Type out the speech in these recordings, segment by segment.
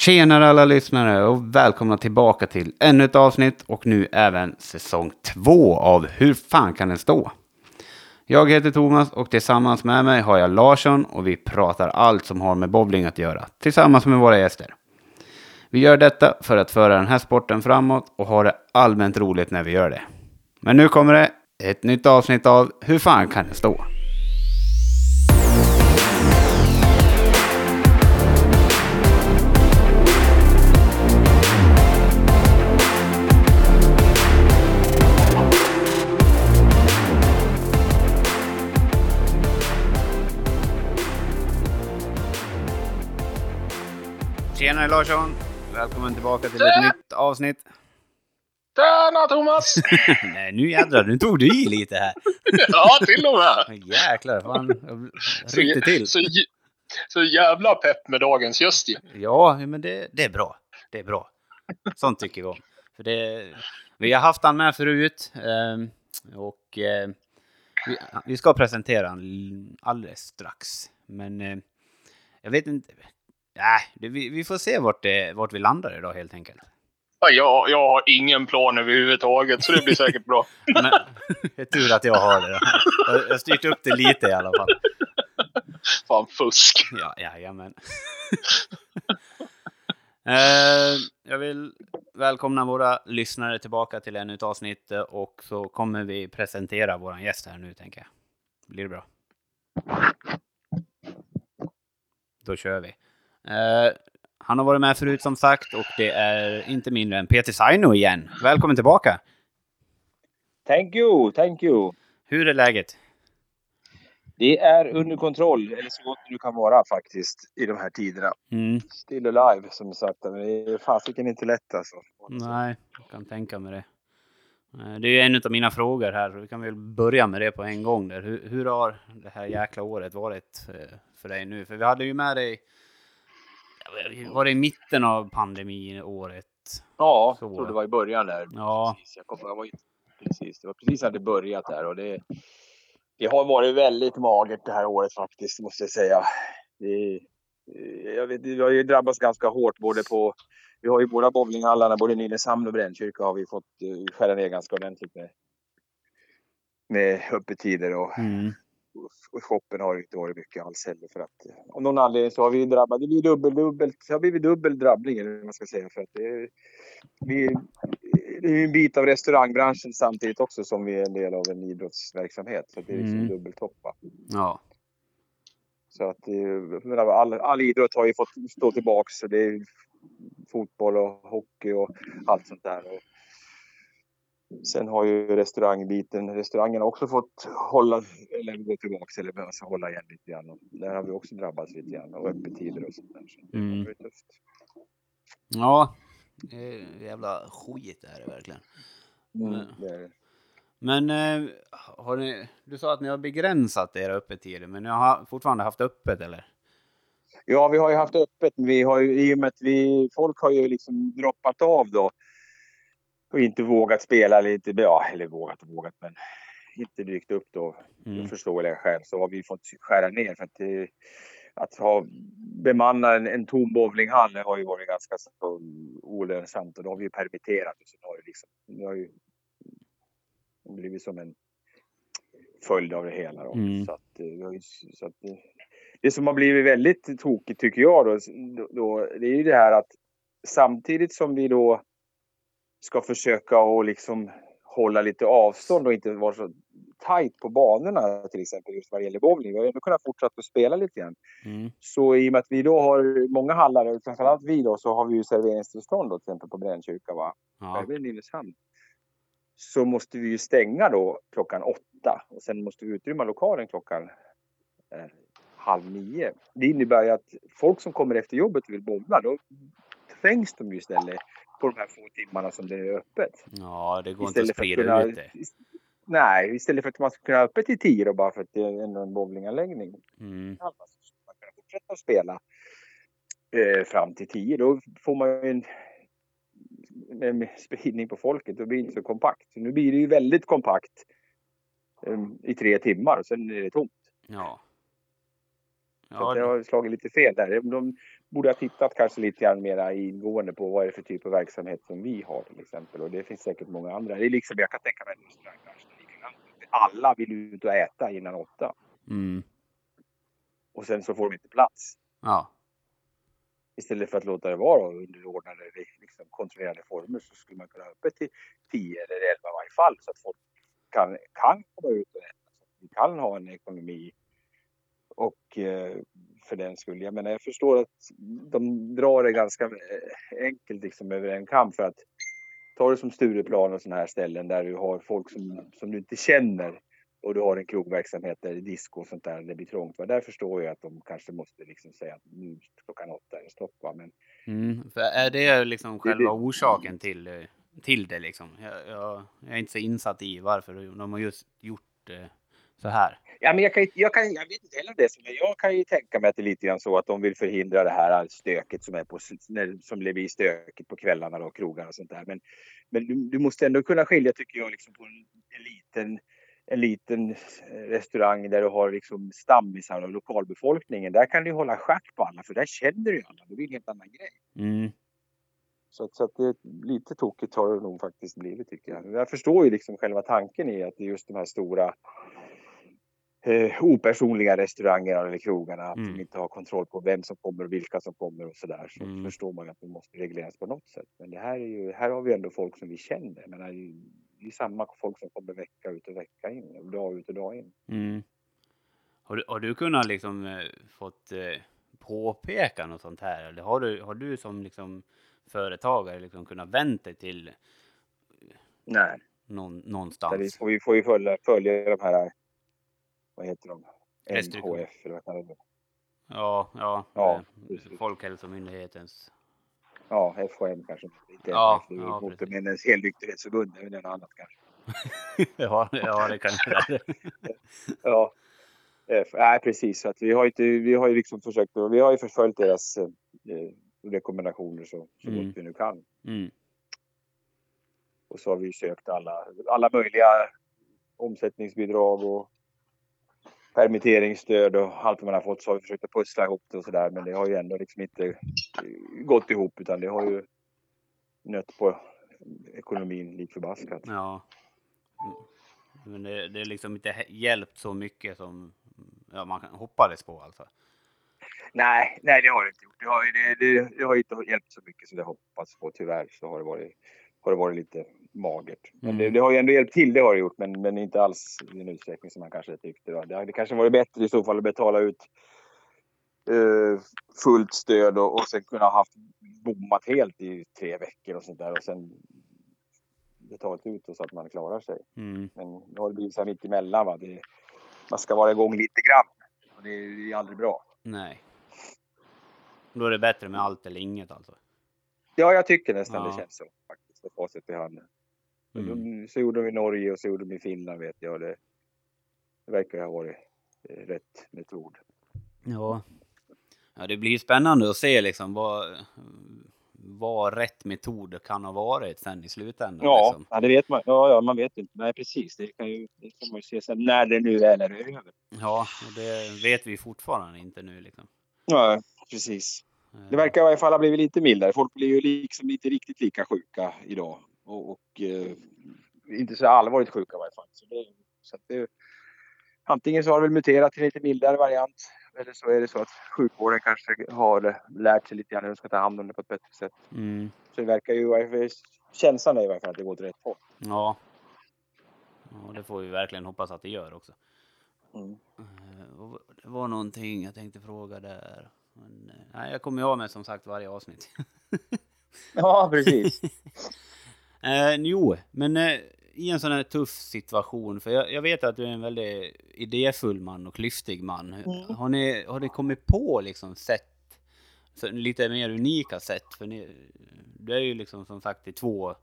Tjenare alla lyssnare och välkomna tillbaka till ännu ett avsnitt och nu även säsong två av Hur fan kan den stå? Jag heter Thomas och tillsammans med mig har jag Larsson och vi pratar allt som har med bowling att göra tillsammans med våra gäster. Vi gör detta för att föra den här sporten framåt och ha det allmänt roligt när vi gör det. Men nu kommer det ett nytt avsnitt av Hur fan kan det stå? Tjenare Larsson! Välkommen tillbaka till ett nytt avsnitt. Tjena Thomas! Nej, nu jädrar, nu tog du i lite här. ja, till och med. Jäklar, fan. Jag ryckte till. Så, så jävla pepp med dagens gäst ju. Ja, men det, det är bra. Det är bra. Sånt tycker vi om. För det, vi har haft han med förut. ehm, Och eh, vi, vi ska presentera han alldeles strax. Men eh, jag vet inte. Nej, det, vi, vi får se vart, det, vart vi landar idag helt enkelt. Ja, Jag, har ingen plan överhuvudtaget, så det blir säkert bra. Men, det är tur att jag har det. Jag jag har styrt upp det lite i alla fall. Fan, fusk. Ja, jajamän. eh, jag vill välkomna våra lyssnare tillbaka till ännu ett avsnitt eh, och så kommer vi presentera vår gäst här nu tänker jag. Blir det bra? Då kör vi. Eh, han har varit med förut som sagt och det är inte mindre än Peter Saino igen. Välkommen tillbaka! Thank you, thank you. Hur är läget? Det är under kontroll, eller så gott det nu kan vara faktiskt, i de här tiderna. Mm. Still alive som sagt, men det är fasiken inte lätt alltså. Nej, jag kan tänka mig det. Eh, Det är en av mina frågor här, så vi kan väl börja med det på en gång. Där. Hur, hur har det här jäkla året varit eh, för dig nu? För vi hade ju med dig... Var det i mitten av pandemiåret? Ja, jag tror det var i början där. Ja. Precis, jag kommer, jag var, precis, det var precis när det börjat där och det, det har varit väldigt magert det här året faktiskt, måste jag säga. Det, jag vet, vi har ju drabbats ganska hårt både på vi har ju båda bowlinghallarna, både Nynäshamn och Brännkyrka har vi fått eh, skära ner ganska ordentligt med, med öppettider och Mm. Och shoppen har inte varit mycket alls heller för att eh, av någon anledning så har vi drabbats. Det blir dubbel, dubbelt, det har blivit dubbel drabbning eller vad man ska säga för att det är, vi, det är en bit av restaurangbranschen samtidigt också som vi är en del av en idrottsverksamhet. Så det är liksom Mm. dubbeltoppa. Ja. Så att eh, all, all idrott har ju fått stå tillbaks. Så det är fotboll och hockey och allt sånt där. Och sen har ju restaurangbiten, restaurangerna också fått hålla, eller gå tillbaks eller alltså hålla igen lite grann. Och där har vi också drabbats lite grann och öppettider och sånt där. Så det Mm. har varit tufft. Ja. Det är jävla skit är det verkligen. Mm, Men- det det. Men eh, har ni, du sa att ni har begränsat era öppettider, men ni har fortfarande haft öppet eller? Ja, vi har ju haft öppet. Vi har ju, I och med att vi, folk har ju liksom droppat av då. Och inte vågat spela, inte, ja, eller vågat och vågat, men inte dykt upp då. Mm. Förståeliga skäl så har vi fått skära ner. För att, att ha, bemanna en, en tom bowlinghall har ju varit ganska så olönsamt. Och då har vi ju permitterat. Och så har det liksom, det har ju blivit som en följd av det hela. Då. Mm. Så att, eh, ju, så att, det, det som har blivit väldigt tokigt tycker jag då, då, då, det är ju det här att samtidigt som vi då ska försöka att liksom hålla lite avstånd och inte vara så tajt på banorna till exempel just vad det gäller bowling. Vi har ändå kunnat fortsätta att spela lite grann. Mm. Så i och med att vi då har många hallar, och framförallt vi då, så har vi ju serveringstillstånd då till exempel på Brännkyrka va? Ja. även i Nynäshamn. Så måste vi ju stänga då klockan åtta och sen måste vi utrymma lokalen klockan eh, halv nio. Det innebär ju att folk som kommer efter jobbet och vill bowla, då trängs de ju istället på de här få timmarna som det är öppet. ja, det går inte att Istället för att sprida kunna, ut det. nej, istället för att man ska kunna ha öppet till tio då bara för att det är ändå en bowlinganläggning. Mm. Så ska man kunna fortsätta spela eh, fram till tio. Då får man ju en, en spridning på folket. Då blir det inte så kompakt. Så nu blir det ju väldigt kompakt eh, i tre timmar och sen är det tomt. Ja. Ja, det har slagit lite fel där. De, borde ha tittat kanske lite grann mera ingående på vad är det för typ av verksamhet som vi har till exempel. Och det finns säkert många andra. Det är liksom, jag kan tänka mig en restaurangbransch. Alla vill ut och äta innan åtta. Mm. Och sen så får de inte plats. Ja. Istället för att låta det vara under ordnade, liksom, kontrollerade former så skulle man kunna ha öppet till 10 eller 11 i varje fall så att folk kan, kan komma ut och äta. Så vi kan ha en ekonomi och eh, för den skull, jag menar jag förstår att de drar det ganska eh, enkelt liksom över en kam för att ta det som Stureplan och sådana här ställen där du har folk som, som du inte känner och du har en krogverksamhet där det är disco och sånt där, det blir trångt. Va? Där förstår jag att de kanske måste liksom säga att nu klockan åtta är det stopp. Va? Men, mm. Är det liksom själva orsaken till, eh, till det liksom? Jag, jag, jag, är inte så insatt i varför de har just gjort det så här. Ja, men jag, kan, jag, kan, jag vet inte heller det. Men jag kan ju tänka mig att det är lite grann så att de vill förhindra det här stöket som är på, som blir stökigt på kvällarna och krogar och sånt där. Men, men du, du, måste ändå kunna skilja tycker jag liksom på en, en liten en liten eh, restaurang där du har liksom stammisar och lokalbefolkningen. Där kan du hålla schack på alla för där känner du alla. Det blir en helt annan grej. Mm. Så, så att det lite tokigt har det nog faktiskt blivit tycker jag. Jag förstår ju liksom själva tanken i att det är just de här stora eh, opersonliga restaurangerna eller krogarna. Att mm. de inte har kontroll på vem som kommer och vilka som kommer och sådär. Så mm. förstår man att det måste regleras på något sätt. Men det här är ju, här har vi ändå folk som vi känner. Men det är samma folk som kommer vecka ut och vecka in, dag ut och dag in. Mm. Har, du, har du kunnat liksom eh, fått eh, påpeka något sånt här? Eller har du, har du som liksom företagare liksom kunnat vänta dig till Nej. Någon, någonstans? vi, får, vi får ju följa, följa de här, vad heter de? MHF eller vad kallar det? Ja, ja, ja eh, Folkhälsomyndighetens Ja, FHM kanske. Inte ja, ja, Motormännens helnykterhetsförbund, det är väl något annat kanske. ja, ja, det kan det Ja. Nej, precis. Så att vi har inte, vi har ju liksom försökt, vi har ju förföljt deras eh, rekommendationer så, så mm. gott vi nu kan. Mm. Och så har vi sökt alla, alla möjliga omsättningsbidrag och permitteringsstöd och allt man har fått så har vi försökt att pussla ihop det och sådär. Men det har ju ändå liksom inte gått ihop utan det har ju nött på ekonomin lik förbaskat. Ja. Men det, det är liksom inte hjälpt så mycket som ja, man hoppades på alltså? Nej, nej det har det inte gjort. Det har, det, det, det har inte hjälpt så mycket som det hoppats på tyvärr. Så har det varit, har det varit lite magert. Men mm. det, det, har ju ändå hjälpt till, det har det gjort, men, men inte alls i den utsträckning som man kanske tyckte. Det hade kanske varit bättre i så fall att betala ut eh, fullt stöd och, och sen kunna ha haft bommat helt i tre veckor och sånt där och sen betalat ut så att man klarar sig. Mm. Men nu har det blivit så här mitt emellan. Va? Det, man ska vara igång lite grann och det är, det är aldrig bra. Nej. Då är det bättre med allt eller inget alltså? Ja, jag tycker nästan ja. det känns så faktiskt. Med facit i handen. Mm. Så gjorde de i Norge och så gjorde de i Finland vet jag. Det, det verkar ha varit eh, rätt metod. Ja. ja, det blir spännande att se liksom vad, vad rätt metod kan ha varit sen i slutändan. Ja, liksom. ja det vet man. Ja, ja, man vet inte. Nej, precis. Det kan, ju, det kan man ju se sen när det nu väl är över. Ja, och det vet vi fortfarande inte nu liksom. Ja, precis. Det verkar i alla fall ha blivit lite mildare. Folk blir ju liksom inte riktigt lika sjuka idag och, och eh, inte så allvarligt sjuka i varje fall. Så det, så det, antingen så har det väl muterat till en lite mildare variant eller så är det så att sjukvården kanske har lärt sig lite grann hur de ska ta hand om det på ett bättre sätt. Mm. Så det verkar ju, känslan är i varje fall att det går åt rätt håll. Ja. ja, det får vi verkligen hoppas att det gör också. Mm. Eh, det var någonting jag tänkte fråga där. Men, eh, nej, jag kommer ju av med som sagt varje avsnitt. ja, precis. Eh, jo, men eh, i en sån här tuff situation, för jag, jag, vet att du är en väldigt idéfull man och klyftig man. Mm. Har, ni, har ni kommit på liksom sätt, lite mer unika sätt? För ni, du är ju liksom som sagt i två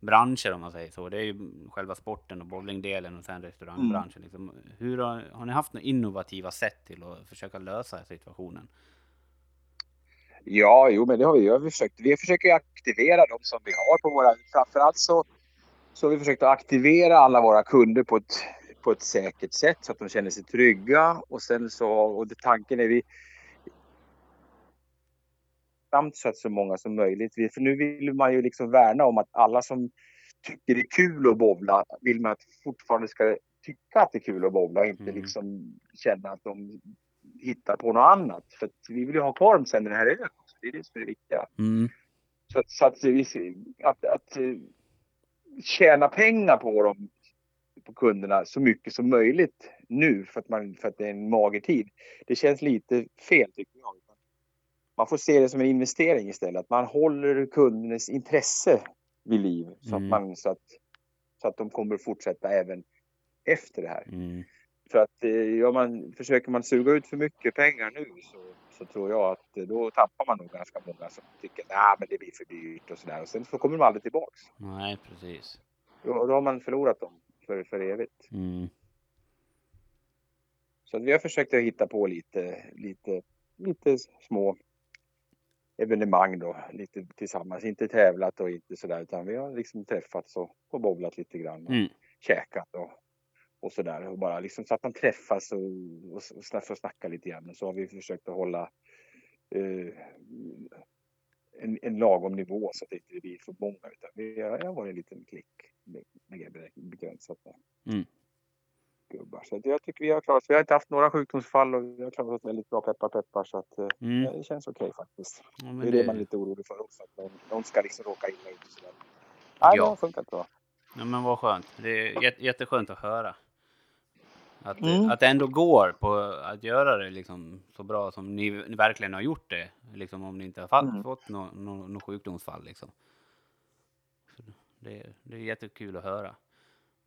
branscher om man säger så. Det är ju själva sporten och bowlingdelen och sen restaurangbranschen. Mm. Liksom. Hur har, har ni haft några innovativa sätt till att försöka lösa situationen? Ja, jo, men det har vi. Vi, försökt. vi försöker aktivera de som vi har på våra... Framförallt så, så har vi försökt att aktivera alla våra kunder på ett, på ett säkert sätt så att de känner sig trygga. Och sen så, och det, tanken är vi... tacksamt så att så många som möjligt. För nu vill man ju liksom värna om att alla som tycker det är kul att bowla vill man att fortfarande ska tycka att det är kul att bowla och inte Mm. liksom känna att de hittar på något annat. För vi vill ju ha kvar dem sen när det här är över. Det är det som är det viktiga. Mm. Så att, så att, att, att eh, tjäna pengar på dem, på kunderna, så mycket som möjligt nu för att, man, för att det är en mager tid. Det känns lite fel tycker jag. Man får se det som en investering istället. Att man håller kundens intresse vid liv så, Mm. att, man, så, att, så att de kommer att fortsätta även efter det här. Mm. För att eh, gör man, försöker man suga ut för mycket pengar nu så, så tror jag att eh, då tappar man nog ganska många som tycker att men det blir för dyrt och sådär. Och sen så kommer de aldrig tillbaks. Nej, precis. Då, då har man förlorat dem för, för evigt. Mm. Så vi har försökt att hitta på lite, lite, lite små evenemang då, lite tillsammans. Inte tävlat och inte sådär utan vi har liksom träffats och, och bowlat lite grann. Och Mm. käkat och, och sådär. Och bara liksom så att man träffas och, och, och sna- får snacka lite grann. Och så har vi försökt att hålla eh, en, en lagom nivå så att det inte blir för många. Utan vi har, varit en liten klick med, begränsat med Mm. gubbar. Så jag tycker vi har klarat oss. Vi har inte haft några sjukdomsfall och vi har klarat oss väldigt bra peppar peppar. Så att eh, Mm. ja, det känns okej faktiskt. Ja, Det är det man är lite orolig för också. Att någon, någon ska liksom råka illa ut och sådär. Nej, Ja. det har funkat bra. Ja, men vad skönt. Det är jät- jätteskönt att höra. Att, Mm. att det ändå går på att göra det liksom så bra som ni, verkligen har gjort det. Liksom om ni inte har fall, Mm. fått något nå, nå sjukdomsfall. Liksom. Det, det är jättekul att höra.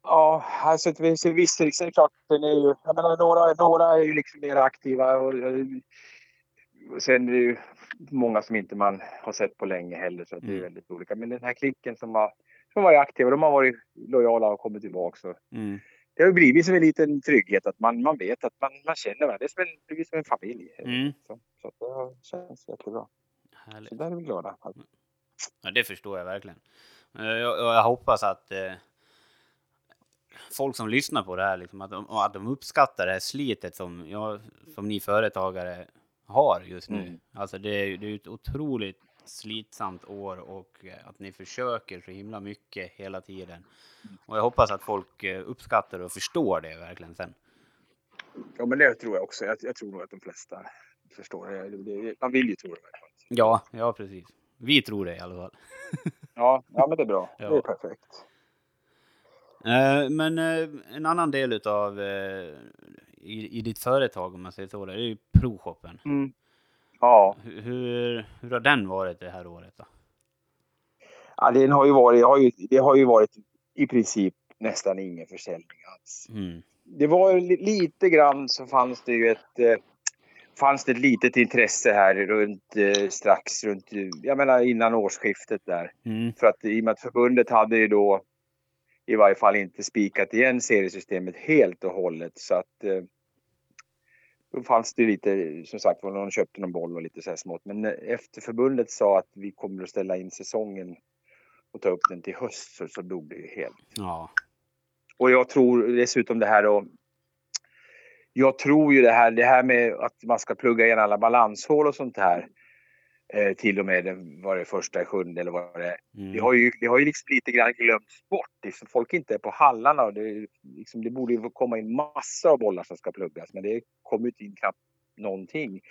Ja, alltså det finns ju viss risk. Det är klart, den är ju, jag menar, några, några är ju liksom mer aktiva och, och sen är det ju många som inte man har sett på länge heller så att det är Mm. väldigt olika. Men den här klicken som har, som har varit aktiva, de har varit lojala och kommit tillbaka. Så Mm. Det har blivit som en liten trygghet att man, man vet att man, man känner varandra. Det är som en, blir som en familj. Mm. Så, så det känns jättebra. Härligt. Så där är vi glada. Ja, det förstår jag verkligen. Eh, Jag, jag hoppas att eh, folk som lyssnar på det här, liksom, att, de, att de uppskattar det här slitet som, jag, som ni företagare har just nu. Mm. Alltså det är, det är ett otroligt slitsamt år och eh, att ni försöker så himla mycket hela tiden. Och jag hoppas att folk eh, uppskattar och förstår det verkligen sen. Ja, men det tror jag också. Jag, jag tror nog att de flesta förstår det. man vill ju tro det. Ja, ja precis. Vi tror det i alla fall. Ja, ja men det är bra. Ja. Det är perfekt. Eh, Men eh, en annan del utav eh, i, i ditt företag, om man säger så, det är ju provshoppen. Mm. Ja, Hur, hur, hur har den varit det här året då? ja den har ju varit, har ju, det har ju varit i princip nästan ingen försäljning alls. Mm. Det var lite grann så fanns det ju ett eh, fanns det ett litet intresse här runt eh, strax runt, jag menar innan årsskiftet där. Mm. För att i och med att förbundet hade ju då i varje fall inte spikat igen seriesystemet helt och hållet så att eh, då fanns det lite, som sagt var, någon köpte någon boll och lite så här smått. Men eh, efter förbundet sa att vi kommer att ställa in säsongen och ta upp den till höst så, så dog det ju helt. Ja. Och jag tror dessutom det här då. Jag tror ju det här, det här med att man ska plugga igen alla balanshål och sånt här. Eh, till och med den, var det första sjunde eller vad det är. Mm. Det har ju, det har ju liksom lite grann glömts bort. Liksom folk inte är på hallarna. Och det, är liksom, det borde ju komma in massor av bollar som ska pluggas. Men det kommer inte in knappt någonting.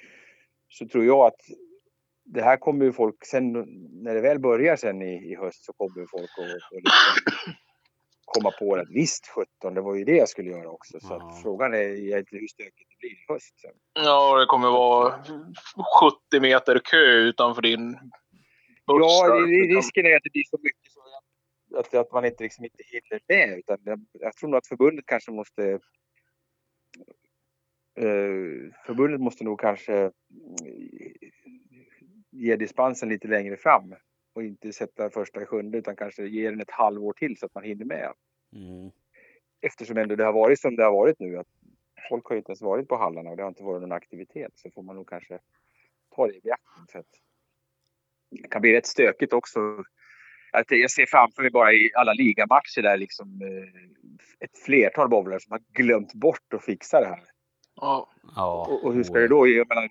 Så tror jag att det här kommer ju folk, sen när det väl börjar sen i, i höst så kommer ju folk att, liksom komma på att visst 17, det var ju det jag skulle göra också. Så att frågan är egentligen hur stökigt blir i höst sen. Ja, det kommer vara 70 meter kö utanför din buss. Ja, det- risken är att det blir så mycket så att, att man inte, liksom inte hinner med. Utan jag, jag tror nog att förbundet kanske måste... Eh, förbundet måste nog kanske mm, ge dispensen lite längre fram. Och inte sätta första i sjunde utan kanske ge den ett halvår till så att man hinner med. Mm. Eftersom ändå det har varit som det har varit nu. Att folk har ju inte ens varit på hallarna och det har inte varit någon aktivitet. Så får man nog kanske ta det i beaktning. För att det kan bli rätt stökigt också. Att jag ser framför mig bara i alla ligamatcher där liksom eh, ett flertal bowlare som har glömt bort att fixa det här. Ja. Ja. Och, och hur ska det då? Jag menar,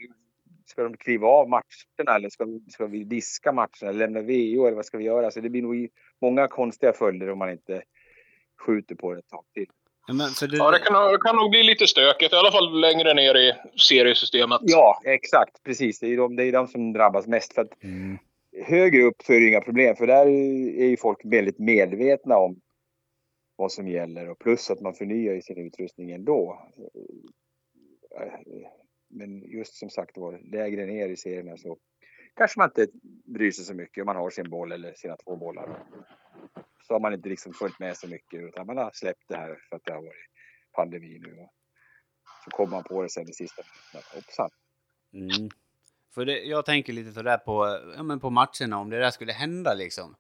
ska de kliva av matcherna eller ska, ska vi diska matcherna eller lämna VO eller vad ska vi göra? Så det blir nog många konstiga följder om man inte skjuter på det ett tag till. Ja, men för det, Ja, det kan, nog- det kan nog bli lite stökigt. I alla fall längre ner i seriesystemet. Ja, exakt. Precis. Det är de, det är de som drabbas mest. För att Mm. högre upp så är det inga problem för där är ju folk väldigt medvetna om vad som gäller och plus att man förnyar ju sin utrustning ändå. Men just som sagt var, lägre ner i serierna så kanske man inte bryr sig så mycket om man har sin boll eller sina två bollar. Så har man inte liksom följt med så mycket utan man har släppt det här för att det har varit pandemi nu. Och så kommer man på det sen i sista minuten. Mm. För det, jag tänker lite sådär på, ja, men på matcherna om det där skulle hända liksom.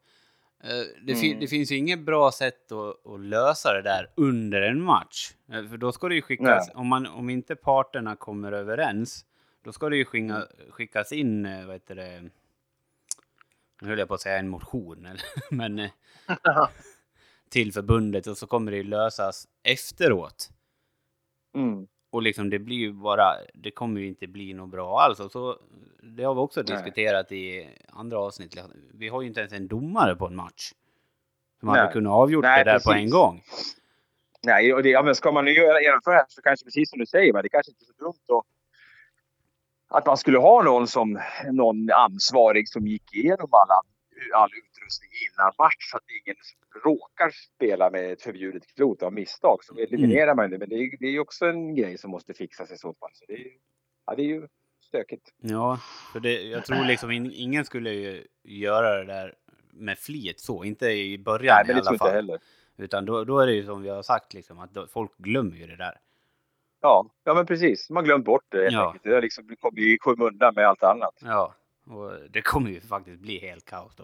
Eh, Det, fin- Mm. det finns ju inget bra sätt att, att lösa det där under en match. Eh, För då ska det ju skickas, om, man, om inte parterna kommer överens, då ska det ju skicka, skickas in, eh, vad heter det, nu höll jag på att säga en motion, men eh, till förbundet och så kommer det ju lösas efteråt. Mm. Och liksom det blir ju bara, det kommer ju inte bli något bra alls. Och så, det har vi också Nej. diskuterat i andra avsnitt. Vi har ju inte ens en domare på en match. Som Nej. hade kunnat avgjort Nej, det där på precis. en gång. Nej, och det, ja, men ska man nu göra, genomföra det här så kanske precis som du säger, va, det kanske inte är så dumt då, att man skulle ha någon som någon ansvarig som gick igenom alla, all utrustning innan match så att ingen råkar spela med ett förbjudet klot av misstag. Så eliminerar man det. Men det är, det är också en grej som måste fixas i så fall. Så det, är, ja, det är ju stökigt. Ja, för det, jag tror liksom in, ingen skulle ju göra det där med flit så. Inte i början Nej, men i alla inte fall. jag heller. Utan då, då är det ju som vi har sagt liksom att folk glömmer ju det där. Ja, ja, men precis. Man har glömt bort det helt Ja. enkelt. Det har liksom kommit i skymundan med allt annat. Ja, och det kommer ju faktiskt bli helt kaos då.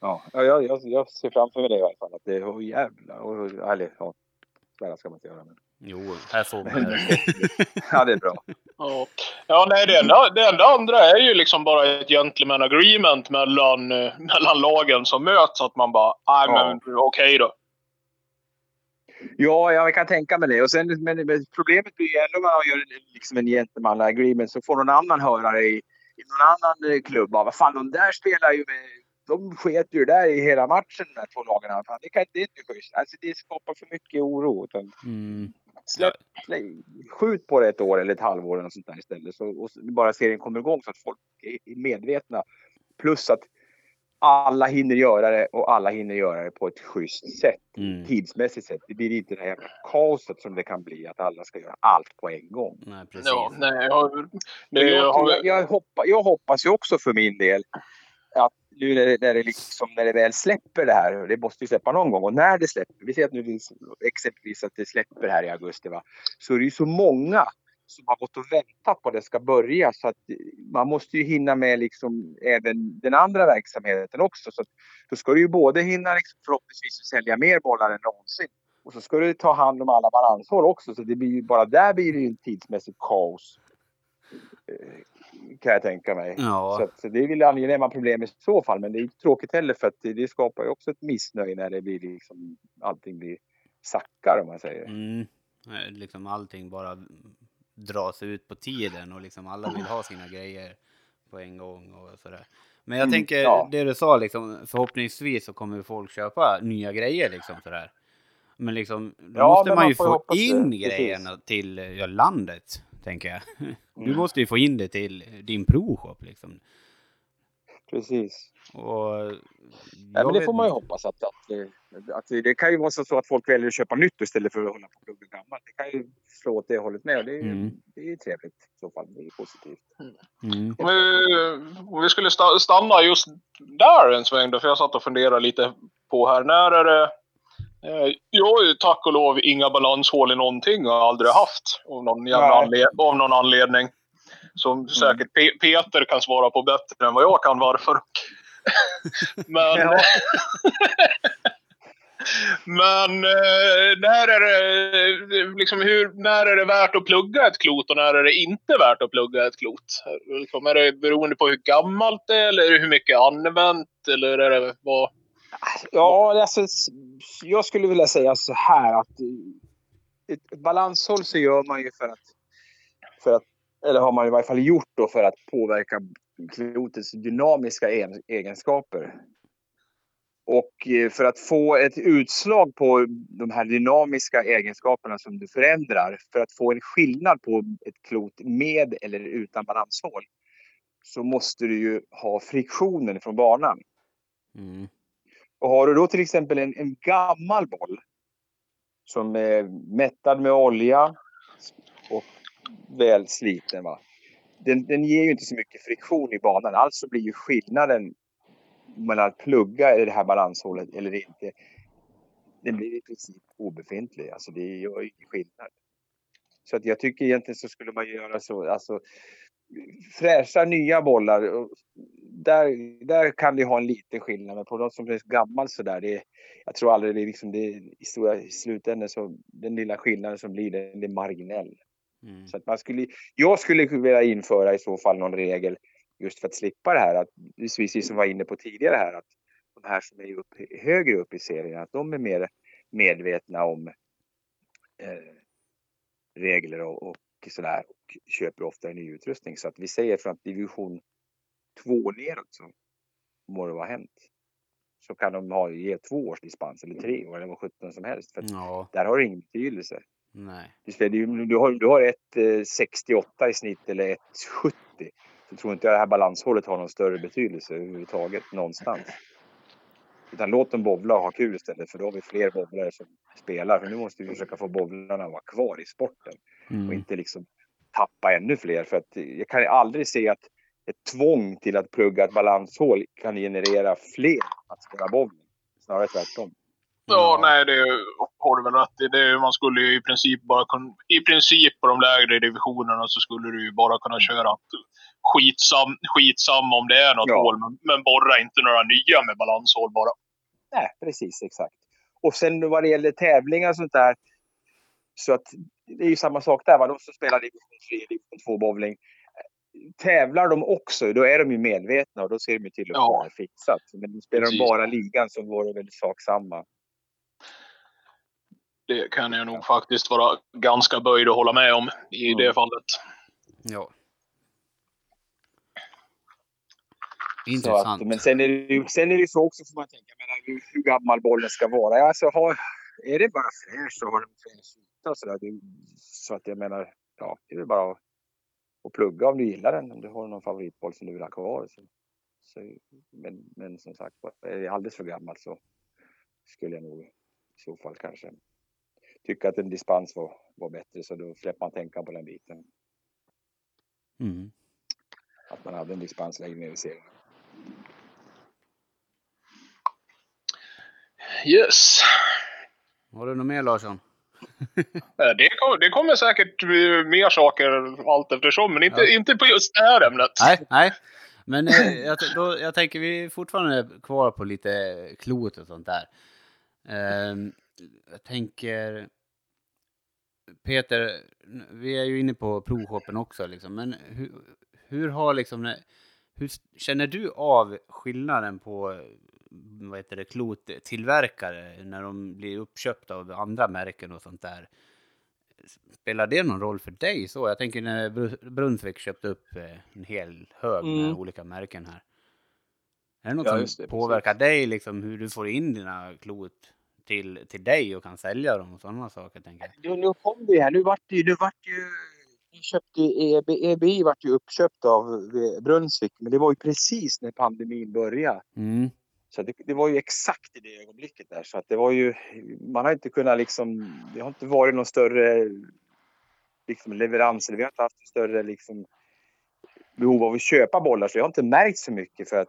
Ja, ja jag, jag, jag ser framför mig det i alla fall. Att det är oh, jävlar. Och, eller ja, svära ska man inte göra. Men, Jo, här får man Men- ja, det är bra. Ja, ja nej, det enda, det enda andra är ju liksom bara ett gentleman agreement mellan, eh, mellan lagen som möts. Att man bara, nej Ja. men okej då. Ja, jag kan tänka mig det. Och sen, men, men problemet blir ju ändå när man gör en- liksom en gentleman agreement så får någon annan höra det i, i någon annan eh, klubb. Vad fan, de där spelar ju med... De sket ju där i hela matchen, de här två lagen. Fan, det, kan, det är inte schysst. Alltså, det skapar för mycket oro. Utan Mm. släpp, skjut på det ett år eller ett halvår eller något sånt där istället. Så, och bara serien kommer igång så att folk är medvetna. Plus att alla hinner göra det och alla hinner göra det på ett schysst sätt Mm. tidsmässigt sett. Det blir inte det här jävla kaoset som det kan bli att alla ska göra allt på en gång. Nej, precis. Ja, nej, jag, det, jag, jag, tror- jag, jag, hoppa, jag hoppas ju också för min del att nu när det, när det, liksom, när det väl släpper det här, det måste ju släppa någon gång, och när det släpper, vi ser att nu finns exempelvis att det släpper här i augusti, va? så är det ju så många som har gått och väntat på att det ska börja så att man måste ju hinna med liksom även den andra verksamheten också. Så att, då ska du ju både hinna liksom förhoppningsvis sälja mer bollar än någonsin och så ska du ta hand om alla balanshåll också så det blir ju bara där blir det ju tidsmässigt kaos. Eh, Kan jag tänka mig. Ja. Så, att, så det är väl angenäma problem i så fall men det är inte tråkigt heller för att det, det skapar ju också ett missnöje när det blir liksom allting blir sackar om man säger. Mm. Liksom allting bara dras ut på tiden och liksom alla vill ha sina grejer på en gång och sådär. Men jag Mm, tänker, ja. det du sa liksom, förhoppningsvis så kommer folk köpa nya grejer liksom sådär. Men liksom, då Ja, måste man man ju får få hoppas det, in precis. grejerna till ja, landet, tänker jag. Du Mm. måste ju få in det till din provshop liksom. Precis. Och Nej, jag men det får man ju inte. hoppas att, att, eh, att det kan ju vara så att folk väljer att köpa nytt istället för att hålla på och plugga gammalt. Det kan ju slå åt det hållet med och det är, ju- Mm. det är ju trevligt i så fall. Det är positivt. Mm. om, vi, om vi skulle sta- stanna just där en sväng då, för jag satt och funderade lite på här. När är det... Eh, jag har ju tack och lov inga balanshål i någonting och har aldrig haft av någon, jävla anled- av någon anledning. Som säkert Pe- Peter kan svara på bättre än vad jag kan varför. Men, men eh, när, är det, liksom hur, när är det värt att plugga ett klot och när är det inte värt att plugga ett klot? Liksom, är det beroende på hur gammalt det är eller hur mycket använt? Eller är det vad? Ja, alltså, jag skulle vilja säga så här att eh, ett balanshåll så gör man ju för att, för att eller har man i varje fall gjort då för att påverka klotets dynamiska egenskaper. Och eh, för att få ett utslag på de här dynamiska egenskaperna som du förändrar, för att få en skillnad på ett klot med eller utan balanshål, så måste du ju ha friktionen från banan. Mm. Och har du då till exempel en, en gammal boll som är mättad med olja och väl sliten. Va? Den, den ger ju inte så mycket friktion i banan. Alltså blir ju skillnaden mellan att plugga i det här balanshålet eller inte, den blir i princip obefintlig. Alltså det gör ju ingen skillnad. Så att jag tycker egentligen så skulle man göra så, alltså fräscha nya bollar. Där, där kan det ha en liten skillnad, men på något som är gammalt sådär, det, jag tror aldrig det är liksom det i stora i slutändan så den lilla skillnaden som blir, den är marginell. Mm. Så att man skulle, jag skulle vilja införa i så fall någon regel just för att slippa det här, att precis som var inne på tidigare här, att de här som är upp, högre upp i serien, att de är mer medvetna om eh, regler och, och sådär och köper ofta ny utrustning. Så att vi säger från att division 2 neråt så må det vara hänt. Så kan de ha, ge två års dispens eller tre år eller vad sjutton som helst. För ja. där har det ingen betydelse. Nej. Du, du, har, du har ett eh, 68 i snitt eller ett 70 så tror inte jag det här balanshållet har någon större betydelse överhuvudtaget någonstans. Utan låt dem bovla och ha kul istället för då har vi fler bovlare som spelar. För nu måste vi försöka få bovlarna att vara kvar i sporten. Mm. Och inte liksom tappa ännu fler. För att jag kan aldrig se att ett tvång till att plugga ett balanshål kan generera fler att spela bowling. Snarare tvärtom. Ja, nej, det har du väl rätt i. Det, man skulle ju i princip bara kunna, i princip på de lägre divisionerna så skulle du ju bara kunna köra skitsam, skitsam om det är något ja. hål, men, men borra inte några nya med balanshål bara. Nej, precis exakt. Och sen vad det gäller tävlingar och sånt där. Så att det är ju samma sak där. Va? De som spelar division 3, division 2 bowling. Tävlar de också, då är de ju medvetna och då ser de ju till att ja. det fixat. Men spelar de bara ligan så går det väl sak samma. Det kan jag nog faktiskt vara ganska böjd att hålla med om i mm. det fallet. Ja. Intressant. Att, men sen är, det ju, sen är det så också får man tänka, menar, hur, hur gammal bollen ska vara. Alltså, har, är det bara fräsch så har den fräsch yta. Så, där. så att jag menar, ja, det är väl bara att, att plugga om du gillar den. Om du har någon favoritboll som du vill ha kvar. Så, så, men, men som sagt, är det alldeles för gammalt så skulle jag nog i så fall kanske tycka att en dispens var, var bättre. Så då släpper man tänka på den biten. Mm. Att man hade en dispens längre ner i serien. Yes. Har du något mer Larsson? det, kom, det kommer säkert mer saker allt eftersom, men inte, ja. inte på just det här ämnet. Nej, nej. Men eh, jag, då, jag tänker vi är fortfarande kvar på lite klot och sånt där. Eh, jag tänker... Peter, vi är ju inne på provshoppen också liksom, men hur, hur har liksom... Hur känner du av skillnaden på vad heter det, klottillverkare när de blir uppköpta av andra märken och sånt där. Spelar det någon roll för dig? så? Jag tänker när Brunsvik köpte upp eh, en hel hög med mm. olika märken här. Är det något ja, som det, påverkar precis. dig, liksom hur du får in dina klot till, till dig och kan sälja dem och sådana saker? Tänker jag. Nu, nu kom det här, nu vart det, nu vart ju köpte EB, EBI vart ju uppköpt av eh, Brunsvik, men det var ju precis när pandemin började. Mm. Så det, det, var ju exakt i det ögonblicket där. Så att det var ju, man har inte kunnat liksom, det har inte varit någon större liksom leverans, eller vi har inte haft större liksom behov av att köpa bollar. Så jag har inte märkt så mycket för att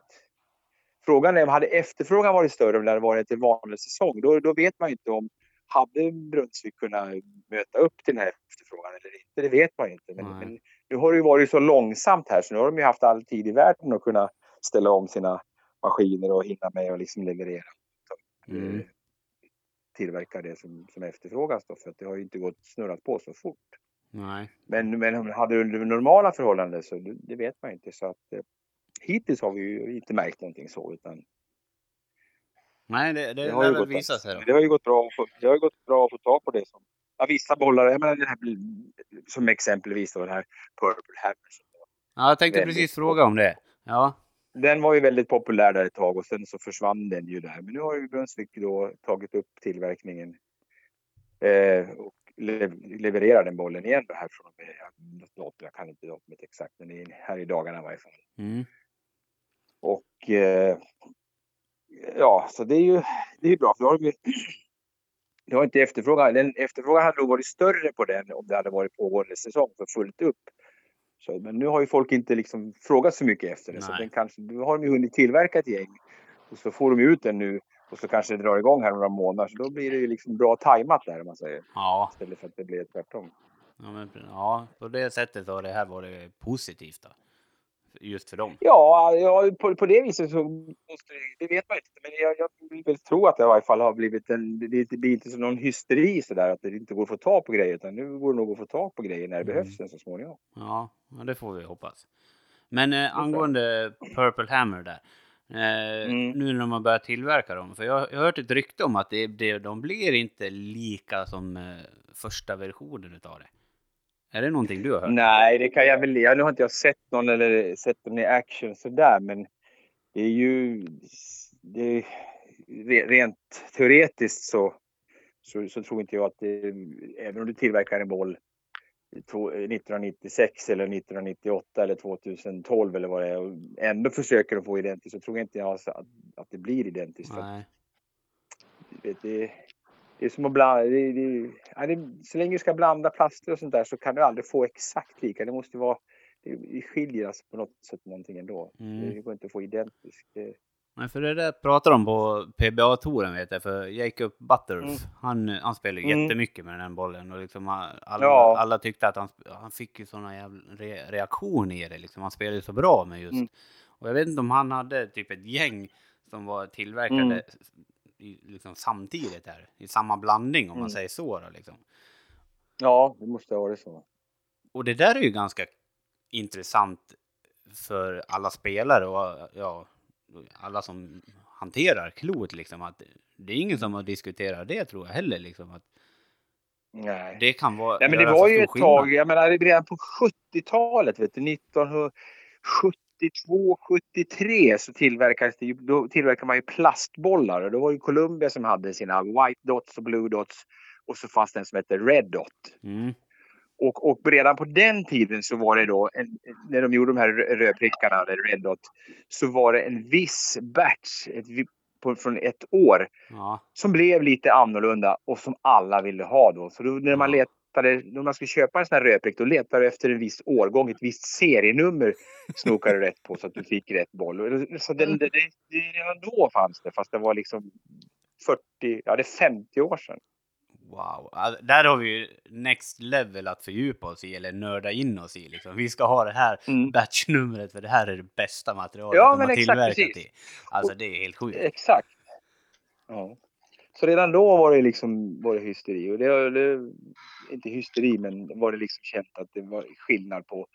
frågan är, hade efterfrågan varit större om det hade varit en vanlig säsong, då, då vet man ju inte om hade Brunnsvik kunnat möta upp till den här efterfrågan eller inte? Det vet man ju inte. Men, men, nu har det ju varit så långsamt här så nu har de ju haft all tid i världen att kunna ställa om sina maskiner och hinna med och liksom leverera. Mm. Eh, tillverka det som, som efterfrågas då, för att det har ju inte gått snurrat på så fort. Nej. Men, men hade under normala förhållanden så det, vet man inte så att eh, hittills har vi ju inte märkt någonting så utan Nej, det, det, det har ju gått, visa sig då. Det har ju gått bra, att få, det har gått bra att få tag på det som, ja, vissa bollar, jag menar den här, som exempelvis då den här Purple Hammer. Ja, jag tänkte Väldigt precis fråga om det. Ja. Den var ju väldigt populär där ett tag och sen så försvann den ju där. Men nu har ju Brunswick då tagit upp tillverkningen eh, och le levererar den bollen igen då här från och med något, jag kan inte datumet exakt, men det är här i dagarna i varje fall. Mm. Och eh, ja, så det är ju det är bra för då har vi det har inte efterfrågan, den efterfrågan hade nog varit större på den om det hade varit pågående säsong för fullt upp. Så, men nu har ju folk inte liksom frågat så mycket efter det. Så den kanske, nu har de ju hunnit tillverka ett gäng. Och så får de ut den nu och så kanske det drar igång här om några månader. Så då blir det ju liksom bra tajmat där om man säger. Ja. Istället för att det blir tvärtom. Ja, men, ja, på det sättet har det här varit positivt då. Just för dem. Ja, ja på, på det viset så måste det, vet man inte. Men jag, jag vill tro att det i varje fall har blivit en, det, det blir inte så någon hysteri sådär att det inte går att få tag på grejer. Utan nu går det nog att få tag på grejer när det Mm. behövs den så småningom. Ja, det får vi hoppas. Men eh, angående Purple Hammer där. Eh, Mm. Nu när man börjar tillverka dem. För jag, jag har hört ett rykte om att det, det, de blir inte lika som eh, första versionen utav det. Är det någonting du har hört? Nej, det kan jag väl. Jag, nu har inte jag sett någon eller sett den i action sådär, men det är ju det rent teoretiskt så, så, så tror inte jag att det, även om du tillverkar en boll to- 1996 eller 1998 eller 2012 eller vad det är och ändå försöker att få identiskt så tror jag inte jag att, att det blir identiskt. Nej. det, det, det är som att blanda, det, det, ja, det, så länge du ska blanda plaster och sånt där så kan du aldrig få exakt lika. Det måste vara, det, det skiljer sig på något sätt någonting ändå. Mm. Det går inte att få identiskt. Det, Nej, för det där pratar de på PBA-touren vet jag, för Jacob Butterf, Mm. han, han spelar ju Mm. jättemycket med den bollen och liksom alla, Ja. alla tyckte att han, han fick ju såna jävla re, reaktioner i det liksom. Han spelade ju så bra med just. Mm. Och jag vet inte om han hade typ ett gäng som var tillverkade Mm. I, liksom samtidigt här, i samma blandning om man Mm. säger så då, liksom. ja, det måste ha varit så. Och det där är ju ganska intressant för alla spelare och ja, alla som hanterar klot liksom. Att det är ingen som har diskuterat det tror jag heller liksom. Att Nej. det kan vara... Nej, men det var ju ett skillnad. tag, jag menar redan på 70-talet, vet du, 1972, 73 så tillverkades det ju, då tillverkade man ju plastbollar och då var det Columbia som hade sina white dots och blue dots och så fanns det en som hette red dot. Mm. Och, och redan på den tiden så var det då, en, när de gjorde de här rö- rödprickarna, eller red dot, så var det en viss batch ett, på, från ett år Ja. som blev lite annorlunda och som alla ville ha då. Så då, när man Ja. Letade, när man skulle köpa en sån här rödprick, då letade du efter en viss årgång, ett visst serienummer snokade du rätt på så att du fick rätt boll. Så det, det, redan då fanns det, fast det var liksom 40, ja det är 50 år sedan. Wow. Där har vi ju next level att fördjupa oss i eller nörda in oss i. Liksom. Vi ska ha det här Mm. batchnumret för det här är det bästa materialet Ja, de har tillverkat i. Alltså det är helt sjukt. Exakt. Ja. Så redan då var det liksom var det hysteri. Och det, det, inte hysteri, men var det liksom känt att det var skillnad på,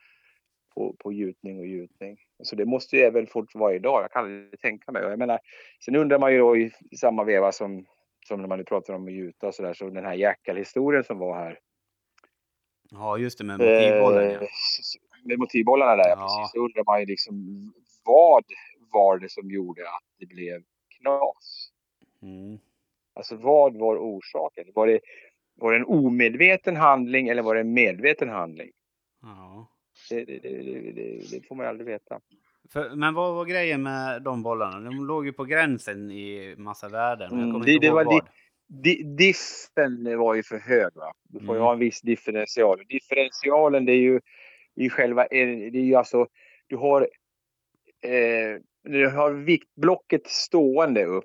på, på gjutning och gjutning. Så det måste ju även fort vara idag. Jag kan aldrig tänka mig. Jag menar, sen undrar man ju då i, samma veva som, som när man nu pratar om att gjuta och sådär. Så den här Jackal-historien som var här. Ja, just det med motivbollen. Eh, Ja. Med motivbollarna där, ja. Precis. Så undrar man ju liksom vad var det som gjorde att det blev knas? Mm. Alltså vad var orsaken? Var det, var det en omedveten handling eller var det en medveten handling? Ja. Det, det, det, det, får man ju aldrig veta. För, men vad var grejen med de bollarna? De låg ju på gränsen i massa värden. Jag Mm, det- det var vad. Di, diffen var ju för hög. Va? Du får ju Mm. ha en viss differential. Differentialen det är ju i själva, det är ju alltså, du har, eh, du har viktblocket stående upp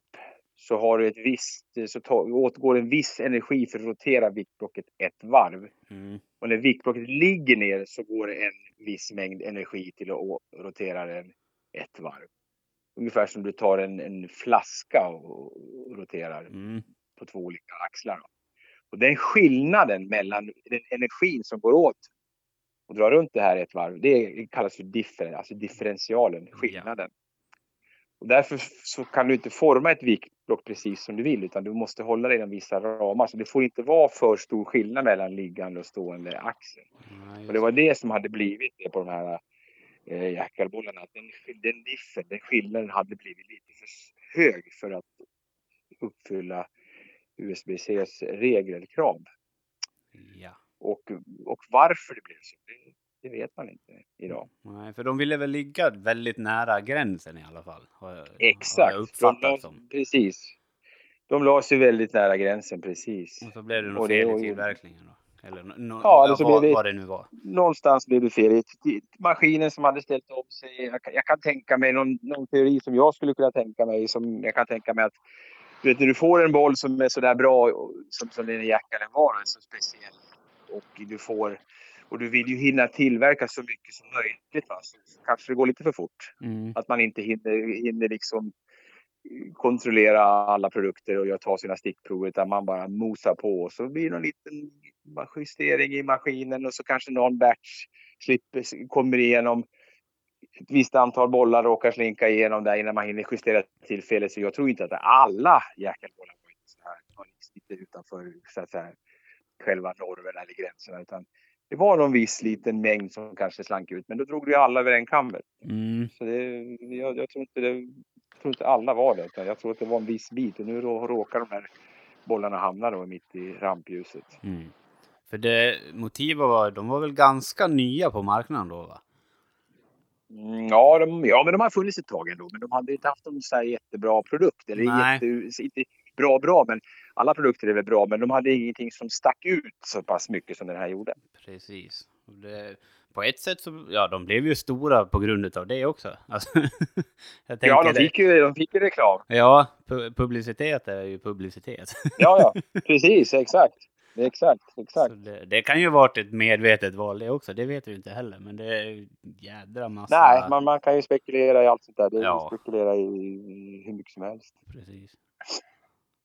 så har du ett visst, så ta, åtgår en viss energi för att rotera viktblocket ett varv. Mm. Och när viktblocket ligger ner så går det en viss mängd energi till att rotera den ett varv. Ungefär som du tar en, en flaska och, och roterar Mm. på två olika axlar. Och den skillnaden mellan den energin som går åt och drar runt det här ett varv, det kallas för differ, alltså differentialen, skillnaden. Och därför så kan du inte forma ett, vikt, block precis som du vill utan du måste hålla dig inom vissa ramar. Så det får inte vara för stor skillnad mellan liggande och stående axel. Ja, Och det var det som hade blivit det på de här eh, jackalbollarna. Den, den diffen, den skillnaden hade blivit lite för hög för att uppfylla USB-Cs regler, krav. ja. Och, och varför det blev så, det, vet man inte idag. Nej, för de ville väl ligga väldigt nära gränsen i alla fall. Har jag, Har Exakt. uppfattat de, som. Precis. De la sig väldigt nära gränsen precis. Och så blev det något fel i tillverkningen då? Eller no, Ja, eller så vad, blev det- vad det nu var. Någonstans blev det fel. Maskinen som hade ställt om sig. Jag kan, jag kan tänka mig någon, någon teori som jag skulle kunna tänka mig. Som jag kan tänka mig att du vet, när du får en boll som är sådär bra som, som den jackalen var, så speciell. Och du får och du vill ju hinna tillverka så mycket som möjligt. Va? Så kanske det går lite för fort. Mm. Att man inte hinner, hinner liksom kontrollera alla produkter och ta sina stickprov utan man bara mosar på. Så blir det någon liten justering i maskinen och så kanske någon batch slipper, kommer igenom. Ett visst antal bollar råkar slinka igenom där innan man hinner justera till felet. Så jag tror inte att alla jackalbollar var inte så här, var lite utanför så att säga, själva normerna eller gränserna. Utan det var någon viss liten mängd som kanske slank ut. Men då drog vi alla över en kam. Mm. Så det, jag, jag, tror inte det, jag tror inte alla var det. Utan jag tror att det var en viss bit. Och nu rå- råkar de här bollarna hamna då mitt i rampljuset. Mm. För det motivet var, de var väl ganska nya på marknaden då va? Mm, ja, de, ja, men de har funnits ett tag ändå. Men de hade inte haft någon så jättebra produkt. Eller jätte, inte bra, bra. Men alla produkter är väl bra. Men de hade ingenting som stack ut så pass mycket som den här gjorde. Precis. Det, på ett sätt så, ja de blev ju stora på grund av det också. Alltså, Ja, de fick, ju, de fick ju reklam. Ja, pu- publicitet är ju publicitet. Ja, ja, precis. Exakt. Exakt, exakt. Det, det kan ju varit ett medvetet val det också, det vet vi inte heller. Men det är jädra massa... Nej, man, man kan ju spekulera i allt sånt där. Det Ja. spekulera i, i hur mycket som helst. Precis.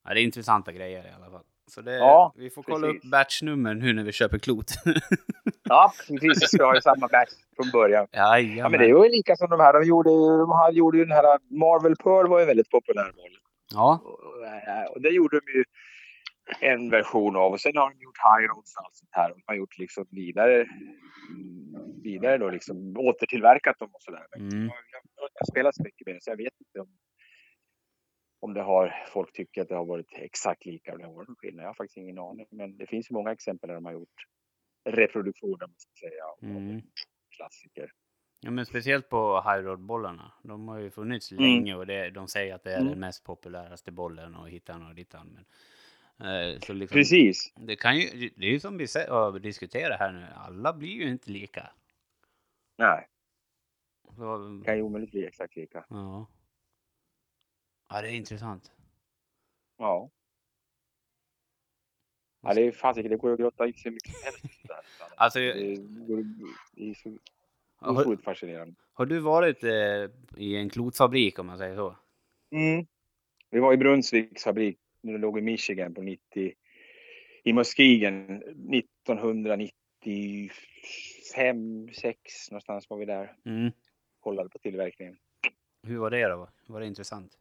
Ja, det är intressanta grejer i alla fall. Så det, Ja, vi får kolla precis. upp batchnummer nu när vi köper klot. Ja, precis. Vi ska ha ju samma batch från början. Jajamän. Ja, men det var ju lika som de här. De gjorde, de här, gjorde ju den här Marvel Pearl var ju väldigt populär. Ja, Och, och, och det gjorde de ju en version av. Och sen har de gjort High Roads och allt sånt här. De har gjort liksom vidare, vidare då liksom återtillverkat dem och sådär. Mm. jag, jag, jag har spelat så mycket med det så jag vet inte om, om det har, folk tycker att det har varit exakt lika. Och det har varit skillnad. Jag har faktiskt ingen aning. Men det finns ju många exempel där de har gjort reproduktioner, man ska säga, Mm. klassiker. ja, men speciellt på high road bollarna. De har ju funnits Mm. länge och det, de säger att det är Mm. den mest populäraste bollen och hittan och dittan. Men, eh, så liksom, Precis. Det, kan ju, det är ju som vi diskuterat här nu, alla blir ju inte lika. Nej, Så, det kan ju omöjligt bli exakt lika. ja. Ja, det är intressant. Ja. Ja, det är fasiken, det går att grotta in sig mycket som helst. i där. Alltså, Det går- det är så otroligt fascinerande. har du varit eh, i en klotfabrik om man säger så? Mm. Vi var i Brunnsviks fabrik när det låg i Michigan på 90, i Muskegon 1995, 6 någonstans var vi där. Mm. Kollade på tillverkningen. Hur var det då? Var det intressant?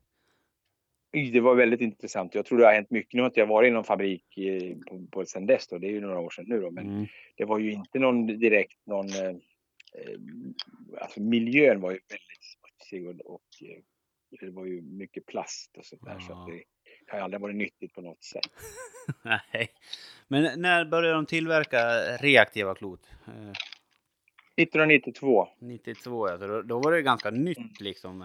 Det var väldigt intressant. Jag tror det har hänt mycket. Nu har inte jag varit i någon fabrik eh, på, på sen dess då. Det är ju några år sedan nu då. Men Mm. det var ju inte någon direkt någon... Eh, eh, alltså miljön var ju väldigt smutsig och, och eh, det var ju mycket plast och sånt där. Så Ja. att det har aldrig varit nyttigt på något sätt. Nej. Men när började de tillverka reaktiva klot? Eh, 1992, 92 alltså, då, då var det ganska Mm. nytt liksom.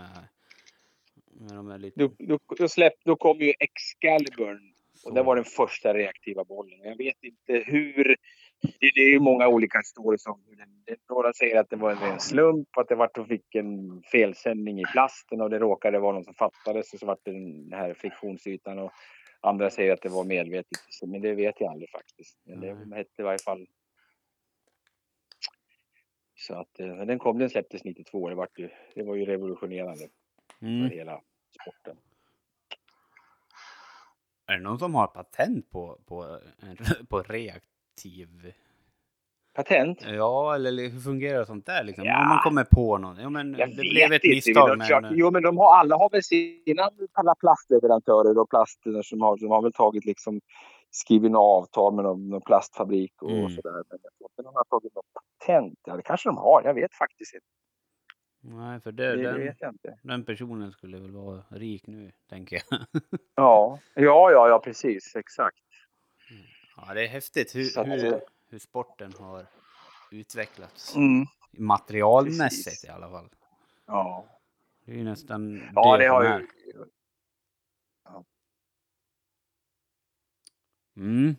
Med de här lite... då, då, då, släpp, då kom ju Excalibur så- och det var den första reaktiva bollen. Jag vet inte hur... Det, det är ju många olika stories om hur den, det, Några säger att det var en ren slump, att det var, fick en felsändning i plasten och det råkade vara någon som fattades och så var det den här friktionsytan. Och andra säger att det var medvetet. Men det vet jag aldrig faktiskt. Men det hette i varje fall... Så att eh, den kom, den släpptes 92. Det var ju, det var ju revolutionerande för Mm. hela sporten. Är det någon som har patent på, på, på reaktiv Patent? Ja, eller hur fungerar sånt där liksom? Ja. Om man kommer på någon. Ja, men Jag det blev ett misstag. De Men, Jo, men de har, alla har väl sina alla plastleverantörer och plaster som har, som har väl tagit liksom skrivit avtal med någon, någon plastfabrik och Mm. sådär. Men jag tror inte de har tagit något patent. Ja, det kanske de har. Jag vet faktiskt inte. Nej, för Det, det, det den, vet jag inte. den personen skulle väl vara rik nu, tänker jag. Ja, ja, ja, ja precis. Exakt. ja, det är häftigt hur, att, hur, hur sporten har utvecklats. Mm. Materialmässigt Precis. i alla fall. Ja, Det är ju nästan ja det som har ju... Mm.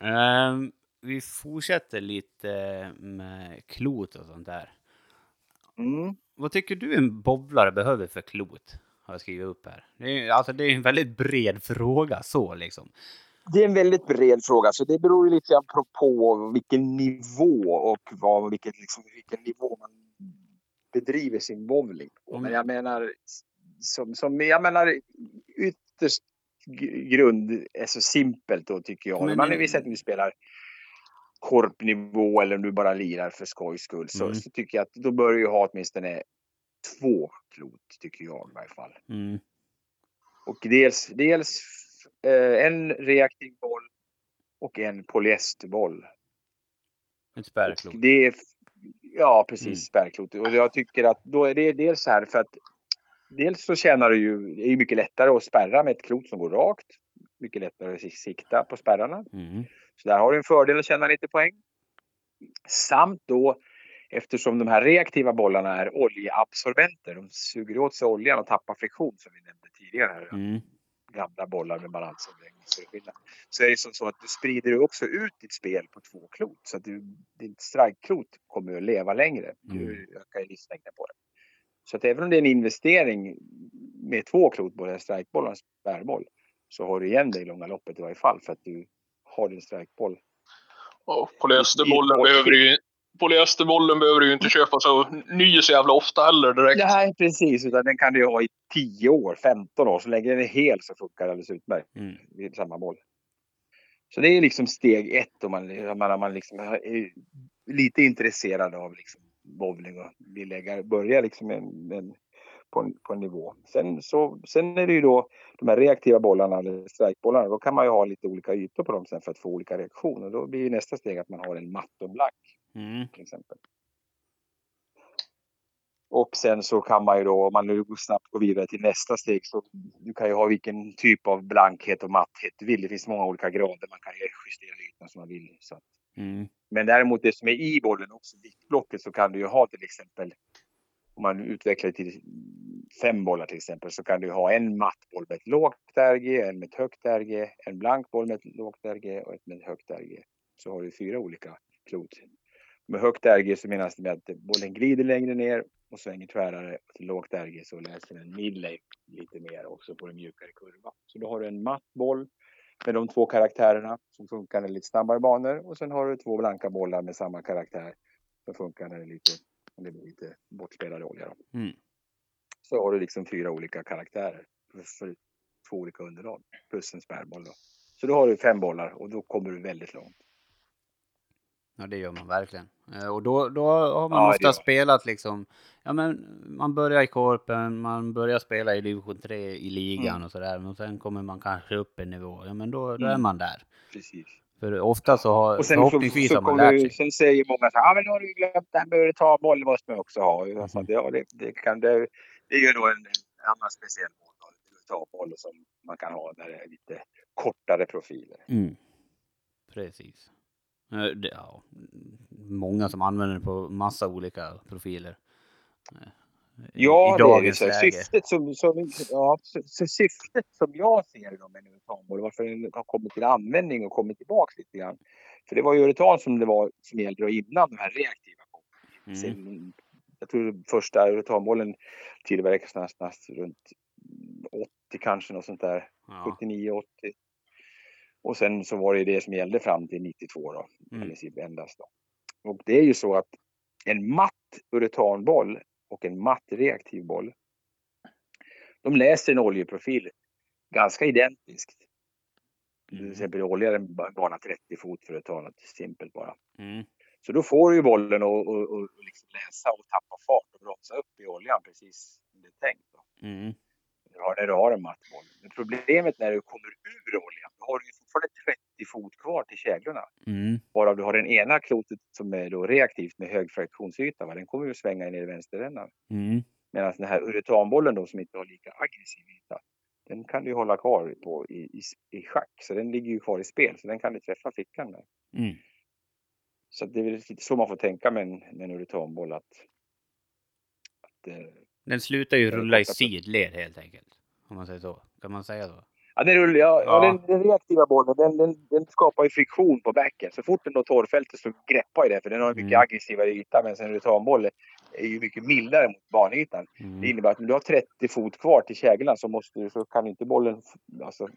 Ehm, vi fortsätter lite med klot och sånt där. Mm. Vad tycker du en bowlare behöver för klot? Har jag skrivit upp här. Det är, alltså det är en väldigt bred fråga så liksom. Det är en väldigt bred fråga, så det beror ju lite grann på, vilken nivå och vad, vilket, liksom, vilken nivå man bedriver sin bowling på. Mm. Men jag menar, som, som, jag menar ytterst grund är så simpelt då tycker jag. Men- man, vi säger att du spelar korpnivå eller om du bara lirar för skojs skull så, Mm. så tycker jag att då bör du ju ha åtminstone två klot tycker jag i varje fall. Mm. Och dels, dels eh, en reaktiv boll och en polyesterboll. Ett spärrklot. det är, ja, precis, Mm. spärrklot. Och jag tycker att då är det dels så här för att dels så tjänar du ju, det är ju mycket lättare att spärra med ett klot som går rakt. Mycket lättare att sikta på spärrarna. Mm. Så där har du en fördel att tjäna lite poäng. Samt då eftersom de här reaktiva bollarna är oljeabsorbenter. De suger åt sig oljan och tappar friktion som vi nämnde tidigare. Här. Mm. Gamla bollar med balansomläggning. Så, är det skillnad. så är det som så att du sprider också ut ditt spel på två klot. Så att du, ditt strikeklot kommer att leva längre. Du Mm. ökar livslängden på det. Så att även om det är en investering med två klot, både en strikeboll och spärrboll, så har du igen det i långa loppet i varje fall för att du har din strikeboll Och polyesterbollen I- i- behöver du ju Polyesterbollen behöver du ju inte köpa så ny så jävla ofta heller direkt. Nej, precis. Utan den kan du ha i 10 år, 15 år. Så länge den är hel så funkar det alldeles utmärkt. Mm. Det är samma boll. Så det är liksom steg ett om man, om man, om man liksom är lite intresserad av liksom bowling och vill lägga, börja liksom med, med, på, en, på en nivå. Sen, så, sen är det ju då de här reaktiva bollarna, eller strikebollarna, då kan man ju ha lite olika ytor på dem sen för att få olika reaktioner. Då blir nästa steg att man har en matt och blank Mm. till exempel. Och sen så kan man ju då, om man nu snabbt går vidare till nästa steg, så du kan ju ha vilken typ av blankhet och matthet du vill. Det finns många olika grader, man kan ju justera ytorna som man vill. Så. Mm. Men däremot det som är i bollen också, viktblocket, så kan du ju ha till exempel, om man utvecklar det till fem bollar till exempel, så kan du ha en matt boll med ett lågt RG, en med ett högt RG, en blank boll med ett lågt RG och ett med ett högt RG. Så har du fyra olika klot. Med högt RG så menas det med att bollen glider längre ner och svänger tvärare. Och till lågt RG så läser den midlane lite mer och så får en mjukare kurva. Så då har du en matt boll med de två karaktärerna som funkar när det är lite snabbare banor. Och sen har du två blanka bollar med samma karaktär som funkar när det är lite, det blir lite bortspelad olja. Då. Mm. Så har du liksom fyra olika karaktärer för, två olika underlag plus en spärrboll. Då. Så då har du fem bollar och då kommer du väldigt långt. Ja, det gör man verkligen. Eh, Och då, då har man Ja, ofta spelat liksom, ja men man börjar i korpen, man börjar spela i division 3 i ligan Mm. och sådär, men sen kommer man kanske upp en nivå, ja men då, då är Mm. man där. Precis. För ofta så har, Och sen, så, förhoppningsvis så har man lärt du, sig. sen säger många så här, ah, men nu har du glömt det här med att ta boll, det måste man också ha. Jag sa, Mhm. ja, det, det, kan, det, det är ju då en, en annan speciell boll, då, ta boll som man kan ha när det är lite kortare profiler. Mm. Precis. Det, ja, många som använder det på massa olika profiler. I- Ja, i det är det. dagens Så läge. syftet som, som, ja, så, syftet som jag ser då med uretanboll, varför den har kommit till användning och kommit tillbaks lite grann. För det var ju uretan som det var som gällde då innan de här reaktiva. Mm. Sen, jag tror första uretanbollen tillverkades någonstans runt 80 kanske, något sånt där. Ja. 79, 80. Och sen så var det det som gällde fram till 92 då. I Mm. princip endast då. Och det är ju så att en matt uretanboll och en matt reaktiv boll. De läser en oljeprofil ganska identiskt. Till Mm. exempel olja en ba- bana 30 fot för att ta något simpelt bara. Mm. Så då får du ju bollen och, och, och liksom läsa och tappa fart och bromsa upp i oljan precis som det är tänkt. Mm. Du har- När du har en matt boll. Men problemet när du kommer ur oljan, då har du ju fortfarande 30 fot kvar till käglorna. Mm. Varav du har den ena klotet som är då reaktivt med hög friktionsyta. Va? Den kommer ju svänga ner i vänsterrännan. Mm. Medan den här uretanbollen då som inte har lika aggressiv yta. Den kan du hålla kvar på i, i, i schack. Så den ligger ju kvar i spel. Så den kan du träffa fickan med. Mm. Så det är väl lite så man får tänka med en, med en uretanboll. Att, att, eh, Den slutar ju rulla i sidled helt enkelt. Om man säger så. Kan man säga så? ja, den, rull- ja, ja. Ja. den, den reaktiva bollen den, den, den skapar ju friktion på backen. Så fort den når torrfältet så greppar ju det. För den har en mycket Mm. aggressivare yta. Men en uretanboll är ju mycket mildare mot banytan. Det Mm. innebär att om du har 30 fot kvar till käglan så, måste du, så kan inte bollen alltså,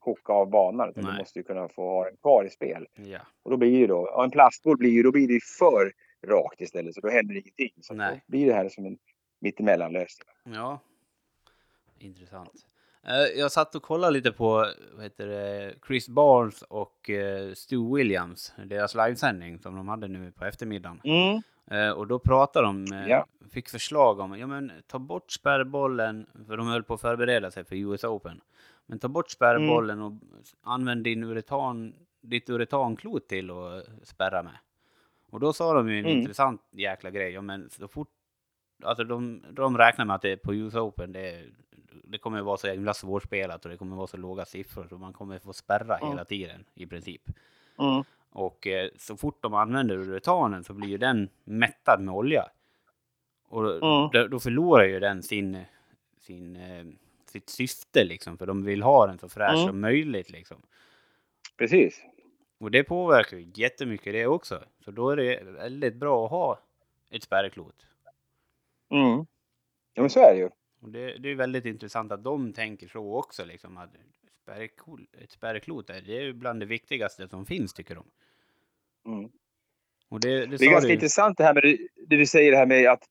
hocka av banan. Utan Nej. du måste ju kunna få ha den kvar i spel. Ja. Och då blir ju då, en plastboll blir ju, då blir det för rakt istället. Så då händer ingenting. Så Nej. då blir det här som en mittemellanlösning. Ja. Intressant. Eh, Jag satt och kollade lite på vad heter det, Chris Barnes och eh, Stu Williams, deras livesändning som de hade nu på eftermiddagen. Mm. Eh, Och då pratade de, Ja. fick förslag om, ja men ta bort spärrbollen, för de höll på att förbereda sig för US Open. Men ta bort spärrbollen och använd din uretan, ditt uretanklot till att spärra med. Och då sa de ju en Mm. intressant jäkla grej, ja men så fort, alltså de, de räknar med att det på US Open, det, det kommer att vara så himla svårspelat och det kommer att vara så låga siffror så man kommer få spärra Mm. hela tiden i princip. Mm. Och eh, så fort de använder uretanen så blir ju den mättad med olja. Och Mm. då, då förlorar ju den sin, sin, eh, sitt syfte liksom, för de vill ha den så fräsch Mm. som möjligt liksom. Precis. Och det påverkar ju jättemycket det också. Så då är det väldigt bra att ha ett spärrklot. Mm. Ja men så är det ju. Och det, det är väldigt intressant att de tänker så också liksom. Att spärrkol, ett spärrklot är, det är bland det viktigaste som finns tycker de. Mm. Det, det, Det är ganska du- intressant det här med det, du säger det här med att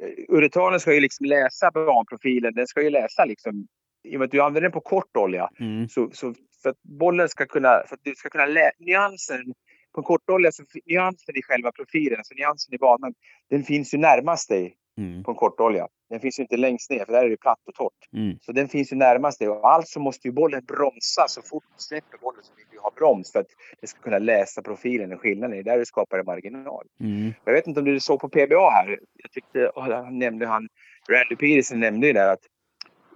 eh, uretanen ska ju liksom läsa banprofilen. Den ska ju läsa liksom, i och med att du använder den på kort olja. Mm, Så, så för att bollen ska kunna, för att du ska kunna lä, nyansen på en kortolja, så nyansen i själva profilen, alltså nyansen i banan, den finns ju närmast dig mm, på en kortolja. Den finns ju inte längst ner, för där är det platt och torrt. mm, Så den finns ju närmast dig och alltså måste ju bollen bromsa så fort du släpper bollen så vill du ha broms för att det ska kunna läsa profilen och skillnaden. Det är där du skapar en marginal. mm, Jag vet inte om du såg på PBA här. Jag tyckte, han nämnde han, Randy Peterson nämnde ju där att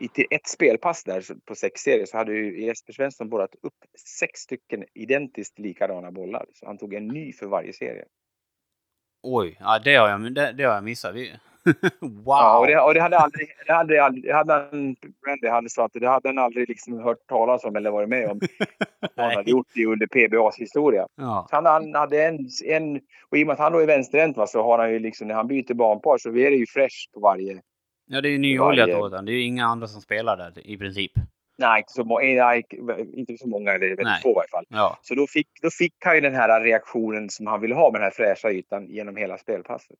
i ett spelpass där på sex serier så hade ju Jesper Svensson borrat upp sex stycken identiskt likadana bollar. Så han tog en ny för varje serie. Oj, ja, det, har jag, det, det har jag missat. Vi- wow! Ja, och det, och det hade aldrig, det hade aldrig, det hade han, Randy hade sagt, det hade han aldrig liksom hört talas om eller varit med om. Han hade gjort det under PBAs historia. ja. Så han, han hade en, en, och i och med att han då är vänsterhänt va, så har han ju liksom, när han byter banpar så är det ju fresh på varje, ja, det är ju nyoljat han. Det är ju inga andra som spelar där i princip. nej inte så, må, nej, inte så många, eller väldigt få i varje fall. Ja, Så då fick, då fick han ju den här reaktionen som han ville ha med den här fräscha ytan genom hela spelpasset.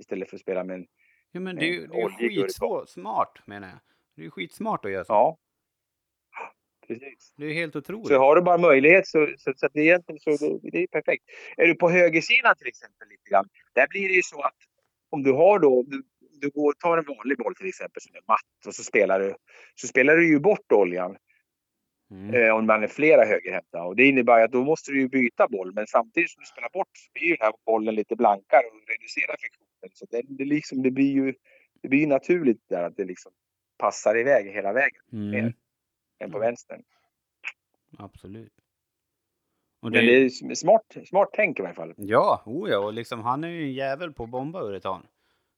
Istället för att spela med en, ja men det är ju det är ju oljig uretan. skitsvårt, smart menar jag. Det är ju skitsmart att göra så. ja. Precis. Det är helt otroligt. Så har du bara möjlighet så, så, så det är egentligen så det, det är perfekt. Är du på högersidan till exempel lite grann. Där blir det ju så att om du har då, du, du går, tar en vanlig boll till exempel som är matt och så spelar du, så spelar du ju bort oljan Mm. eh, om man är flera högerhänta. Och det innebär att då måste du ju byta boll. Men samtidigt som du spelar bort så blir ju den här bollen lite blankare och reducerar friktionen. Så det, det, liksom, det blir ju det blir naturligt där att det liksom passar iväg hela vägen Mm. mer än på vänstern. Absolut. Och Men det är smart, smart tänk i varje fall. Ja, oh ja, och liksom han är ju en jävel på att bomba uretan.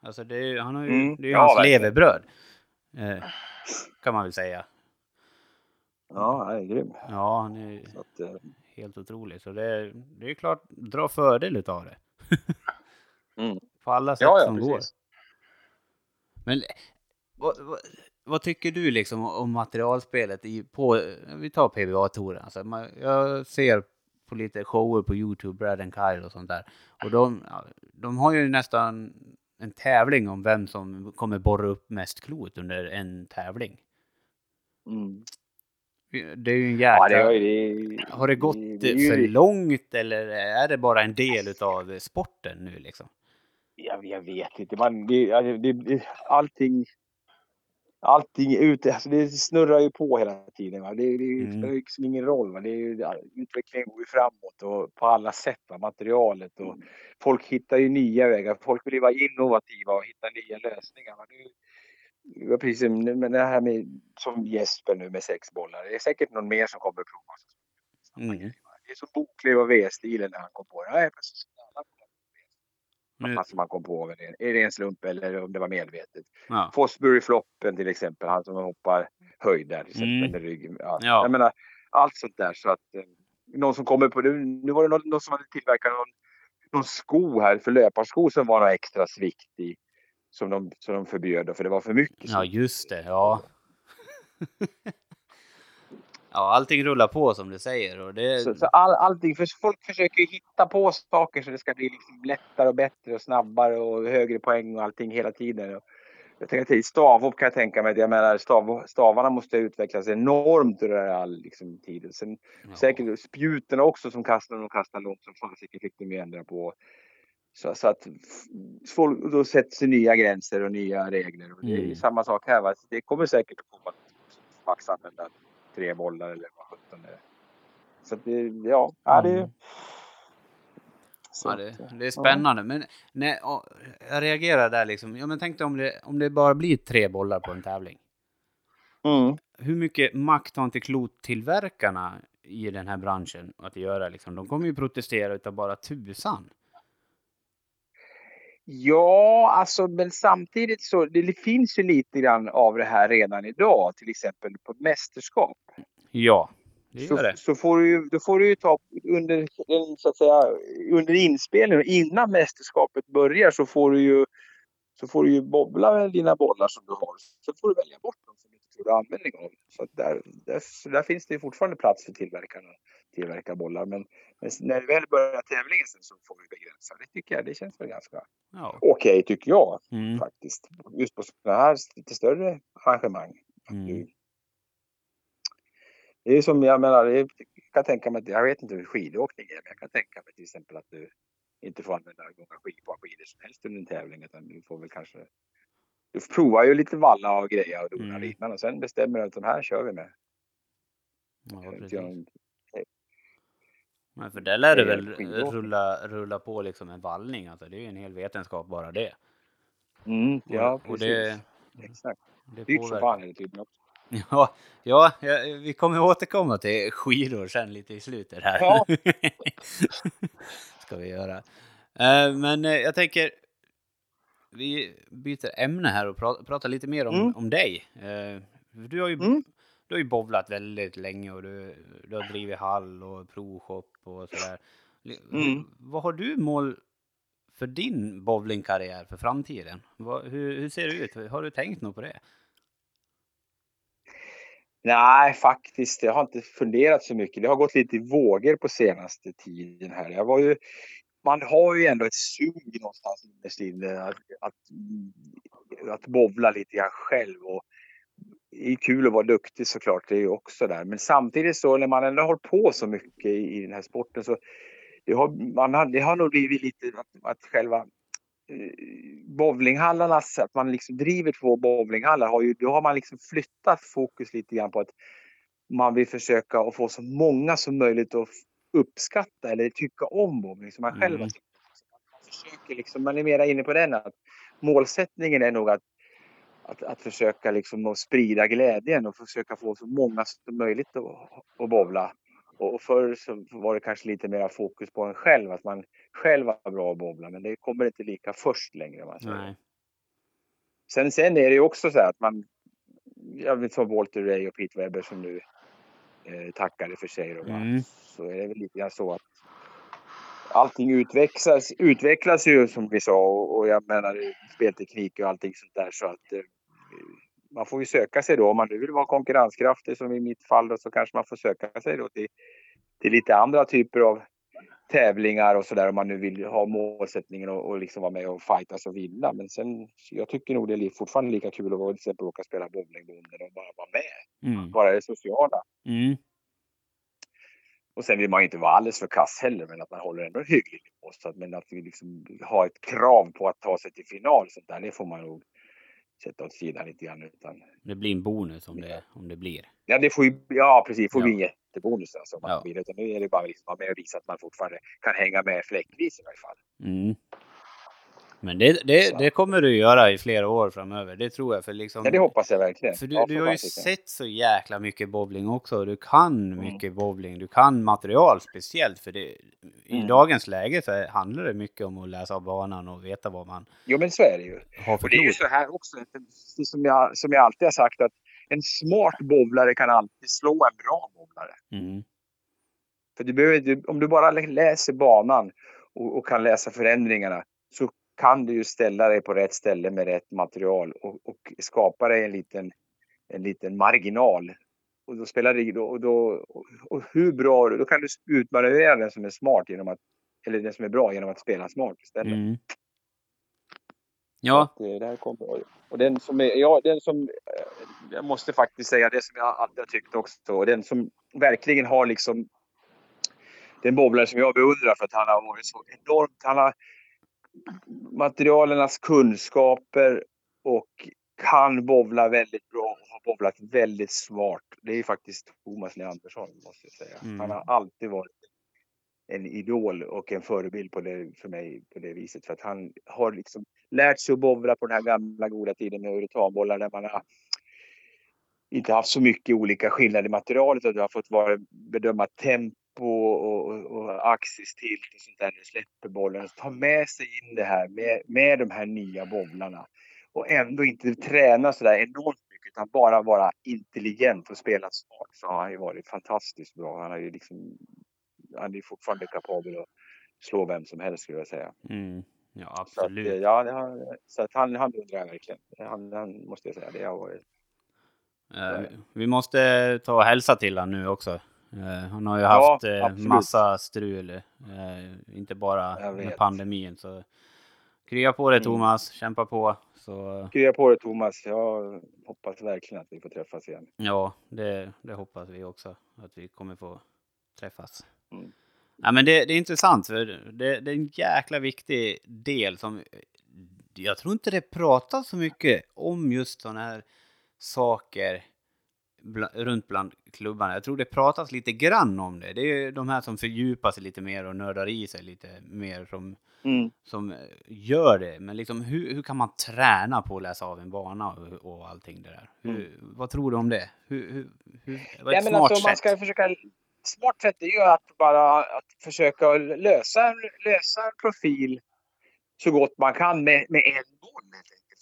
Alltså det är, han har ju, Mm, det är ju ja, hans verkligen. levebröd. Eh, kan man väl säga. Ja, han är grym. Ja, han är att, eh, helt otrolig. Så det är, det är klart, dra fördel utav det. Mm. På alla sätt ja, ja, som går. precis. Men vad, vad, vad tycker du liksom om materialspelet i, på, vi tar PBA-touren. Alltså, man- jag ser på lite shower på Youtube, Brad and Kyle och sånt där. Och de, de har ju nästan en tävling om vem som kommer borra upp mest klot under en tävling. Mm. Det är ju en jäkla... Ja, det, ju- det, Har det gått det är ju- för långt eller är det bara en del utav sporten nu liksom? Jag, jag vet inte. Man, det, ja, det, allting, allting ute, alltså det snurrar ju på hela tiden. Va? Det, det Mm. spelar liksom ingen roll. Va? Det är, ja, utvecklingen går ju framåt och på alla sätt. Va? Materialet och folk hittar ju nya vägar. Folk vill ju vara innovativa och hitta nya lösningar. Va? Det, var precis som men det här med som Jesper nu med sex bollar. Det är säkert någon mer som kommer prova. Mm. Det är som Boklöv och V-stilen när han kom på det. Ja, precis. Nu, som han kom på. Är det, en slump eller om det var medvetet? ja. Fosbury-floppen till exempel, han som hoppar höjd där. Mm. med ryggen. Ja. Ja. Jag menar, allt sånt där. Så att, eh, någon som kommer på det. Nu var det någon, någon som hade tillverkat någon, någon sko här för löparsko som var någon extra svikt i. Som de, som de förbjöd för det var för mycket. ja, just det. Ja. ja, allting rullar på som du säger. Och det... Så, så all, allting, för folk försöker hitta på saker så det ska bli liksom lättare och bättre och snabbare och högre poäng och allting hela tiden. Och jag tänker till stavhopp kan jag tänka mig jag menar stav, stavarna måste utvecklas enormt under all liksom, tiden. Sen ja. säkert spjuten också som kastar och kastar långt som fasiken fick de ju ändra på. Så, så att folk, då sätts det nya gränser och nya regler. Och det är Mm. samma sak här. Va? Det kommer säkert att komma att använda tre bollar eller vad sjutton det är. Så att det, ja, ja det Mm. så Ja, att, det, det är spännande. Men nej, ja, jag reagerar där liksom. Ja, men tänk dig om det, om det bara blir tre bollar på en tävling. Mm. Hur mycket makt har inte klottillverkarna i den här branschen att göra? Liksom? De kommer ju protestera utav bara tusan. Ja, alltså men samtidigt så det finns ju lite grann av det här redan idag, till exempel på mästerskap. Ja, det Så, gör det. så får du ju, då får du ju ta under, så att säga, under inspelningen innan mästerskapet börjar så får du ju så får du ju bobbla med dina bollar som du har. Så får du välja bort dem som får användning av. Så att där, där, där finns det fortfarande plats för tillverkarna att tillverka bollar. Men, men när det väl börjar tävlingen sen så får vi begränsa. Det tycker jag, det känns väl ganska Ja. okej tycker jag Mm. faktiskt. Just på sådana här lite större arrangemang. Mm. Det är som jag menar, jag kan tänka mig jag vet inte hur skidåkning är, men jag kan tänka mig till exempel att du inte får använda hur många skid, skidor som helst under en tävling. Utan du får väl kanske, du provar ju lite valla och grejer och donar Mm. innan och sen bestämmer du att de här kör vi med. Ja, precis. Men för där lär är väl rulla, rulla på liksom en vallning. Alltså, det är ju en hel vetenskap bara det. Mm, ja, och, och precis. det, Exakt. det Dyrt som fan är det tydligen också. Ja, ja, ja, vi kommer återkomma till skidor sen lite i slutet här. Ja. Ska vi göra. Eh, Men eh, jag tänker, vi byter ämne här och pra- pratar lite mer om, Mm. om dig. Eh, Du har, ju, Mm. du har ju bowlat väldigt länge och du, du har drivit hall och provshop och sådär. Mm. Vad har du mål för din bowlingkarriär för framtiden? Vad, hur, hur ser det ut? Har du tänkt något på det? Nej, faktiskt. Jag har inte funderat så mycket. Det har gått lite i vågor på senaste tiden här. Jag var ju, man har ju ändå ett sug någonstans innerst inne att, att, att bovla lite grann själv. Och det är kul att vara duktig såklart, det är ju också där. Men samtidigt så när man ändå har hållit på så mycket i, i den här sporten så det har, man har, det har nog blivit lite att, att själva eh, bowlinghallarna, att man liksom driver två bowlinghallar, har ju, då har man liksom flyttat fokus lite grann på att man vill försöka att få så många som möjligt att uppskatta eller tycka om bowling som man själv Mm. Man, försöker liksom, man är mera inne på den att målsättningen är nog att, att, att försöka liksom att sprida glädjen och försöka få så många som möjligt att, att bowla. Och förr så var det kanske lite mera fokus på en själv, att man själv var bra att bowla. Men det kommer inte lika först längre. Man säger. Nej. Sen, sen är det ju också så här att man, jag vet som Walter Ray och Pete Webber som nu eh, tackade för sig. Då? Mm. Så är det väl lite grann så att allting utvecklas, utvecklas ju som vi sa och, och jag menar spelteknik och allting sånt där så att eh, man får ju söka sig då om man nu vill vara konkurrenskraftig som i mitt fall då, så kanske man får söka sig då till, till lite andra typer av tävlingar och sådär om man nu vill ha målsättningen och, och liksom vara med och fightas och vinna. Men sen, jag tycker nog det är fortfarande lika kul att vara, till exempel åka och spela bowlingbonden och bara vara med. Mm. Bara det sociala. Mm. Och sen vill man ju inte vara alldeles för kass heller, men att man håller ändå hygglig nivå. Så att, men att vi liksom har ett krav på att ta sig till final, sånt där, det får man nog sätta åt sidan lite grann. Utan, Det blir en bonus om det, om det blir. ja, det får ju, ja, precis. Får Ja. bli en jättebonus alltså, om man Ja. vill. Utan nu är det bara liksom att med och visa att man fortfarande kan hänga med fläckvis i alla fall. Mm. Men det, det, det kommer du göra i flera år framöver, det tror jag. För, liksom, Ja, det hoppas jag verkligen. för du, ja, du har ju sett så jäkla mycket bowling också. Du kan Mm. mycket bowling, du kan material speciellt. För det, i Mm. dagens läge så handlar det mycket om att läsa av banan och veta vad man Jo, men så är det ju. har för Och det är ju så här också, som jag, som jag alltid har sagt, att en smart bowlare kan alltid slå en bra bowlare. Mm. För du behöver, om du bara läser banan och, och kan läsa förändringarna så kan du ju ställa dig på rätt ställe med rätt material och, och skapa dig en liten, en liten marginal. Och då spelar det då, och, då, och, hur bra du, då kan du utmanövrera den som är smart genom att, eller den som är bra genom att spela smart istället. Mm. Ja, Det där kommer. Och den som är, ja, den som, eh, jag måste faktiskt säga det som jag alltid har tyckt också, och den som verkligen har liksom, den bowlare som jag beundrar för att han har varit så enormt, han har materialernas kunskaper och kan bowla väldigt bra och har bowlat väldigt smart. Det är faktiskt Thomas Leandersson måste jag säga. Mm. Han har alltid varit en idol och en förebild på det, för mig på det viset. För att han har liksom lärt sig att bowla på den här gamla goda tiden med uretanbollar där man har inte haft så mycket olika skillnader i materialet och du har fått vara, bedöma tempo och, och, och axistilt och sånt där när du släpper bollen. Så ta med sig in det här med, med de här nya bowlarna och ändå inte träna så där enormt mycket utan bara vara intelligent och spela smart så har han ju varit fantastiskt bra. Han har ju liksom han är fortfarande kapabel att slå vem som helst skulle jag säga. mm. ja Så att, absolut. eh, ja, så att han, han undrar jag verkligen. Han, han måste jag säga, det har varit. Eh, vi måste ta och hälsa till honom nu också. Eh, han har ju Ja, haft eh, absolut. massa strul, eh, inte bara med pandemin. Så krya på dig Mm. Thomas, kämpa på. Så Krya på det Thomas. Jag hoppas verkligen att vi får träffas igen. ja, det, det hoppas vi också att vi kommer få träffas. Mm. Ja, men det, det är intressant, för det, det är en jäkla viktig del som jag tror inte det pratas så mycket om just sådana här saker bla, runt bland klubbarna. Jag tror det pratas lite grann om det. Det är de här som fördjupar sig lite mer och nördar i sig lite mer som, som eh, gör det. Men liksom hur, hur kan man träna på att läsa av en bana och, och allting det där? Hur, Vad tror du om det? Hur, hur, hur, vad är ett Ja, men smart alltså, man sätt? ska försöka, smart sätt är ju att bara att försöka lösa, lösa en profil så gott man kan med, med en boll.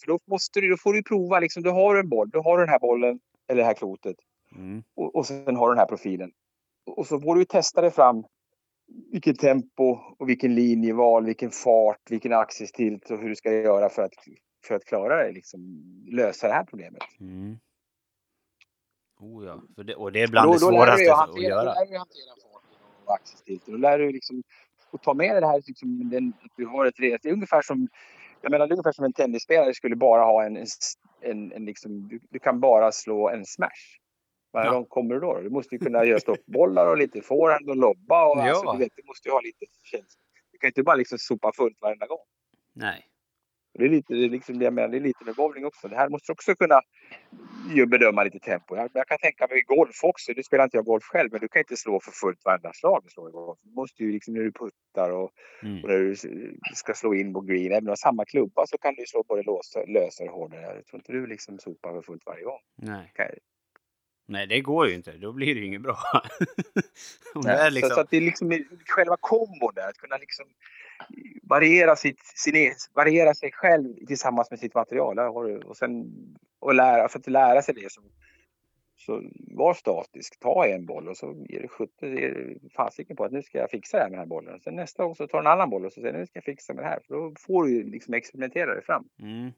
För då, måste du, då får du prova, liksom, du har en boll, du har den här bollen, eller det här klotet, Mm, och, och sen har du den här profilen. Och så får du testa dig fram vilket tempo och vilken linjeval, vilken fart, vilken axistilt och hur du ska göra för att, för att klara det, liksom, lösa det här problemet. mm. Oh ja, för det, och det är bland Då- det då svåraste att hantera- göra. Då lär du hantera farten och axelstilten. Då lär du liksom att ta med dig det här. Liksom, den, att du har ett, det är ungefär som jag menar, det är ungefär som en tennisspelare skulle bara ha en, en, en liksom, du, du kan bara slå en smash. Vad Ja. långt kommer du då? Du måste ju kunna göra stoppbollar och lite forehand och lobba. Och, alltså, Ja. du, vet, du måste ju ha lite känsla. Du kan inte bara liksom sopa fullt varenda gång. Nej. Det är lite, det är liksom, jag menar, det är lite med bowling också. Det här måste också kunna ju bedöma lite tempo. Jag, jag kan tänka mig golf också. Nu spelar inte jag golf själv, men du kan inte slå för fullt varenda slag du slår i golf. Du måste ju liksom när du puttar och, Mm. och när du ska slå in på green, även om du har samma klubba så kan du slå både låsa, lösare och hårdare. Jag tror inte du liksom sopar för fullt varje gång. Nej. Kan- Nej, det går ju inte. Då blir det ju inget bra. Nej, liksom... så, så att det är liksom själva kombon där, att kunna liksom variera, sitt, sin, e-, variera sig själv tillsammans med sitt material. Och sen och lära, för att lära sig det så, så var statisk. Ta en boll och så ger du sjutton fasiken på att nu ska jag fixa det här med den här bollen. Och sen nästa gång så tar du en annan boll och så säger nu ska jag fixa med det här. För då får du ju liksom experimentera dig fram. Mm.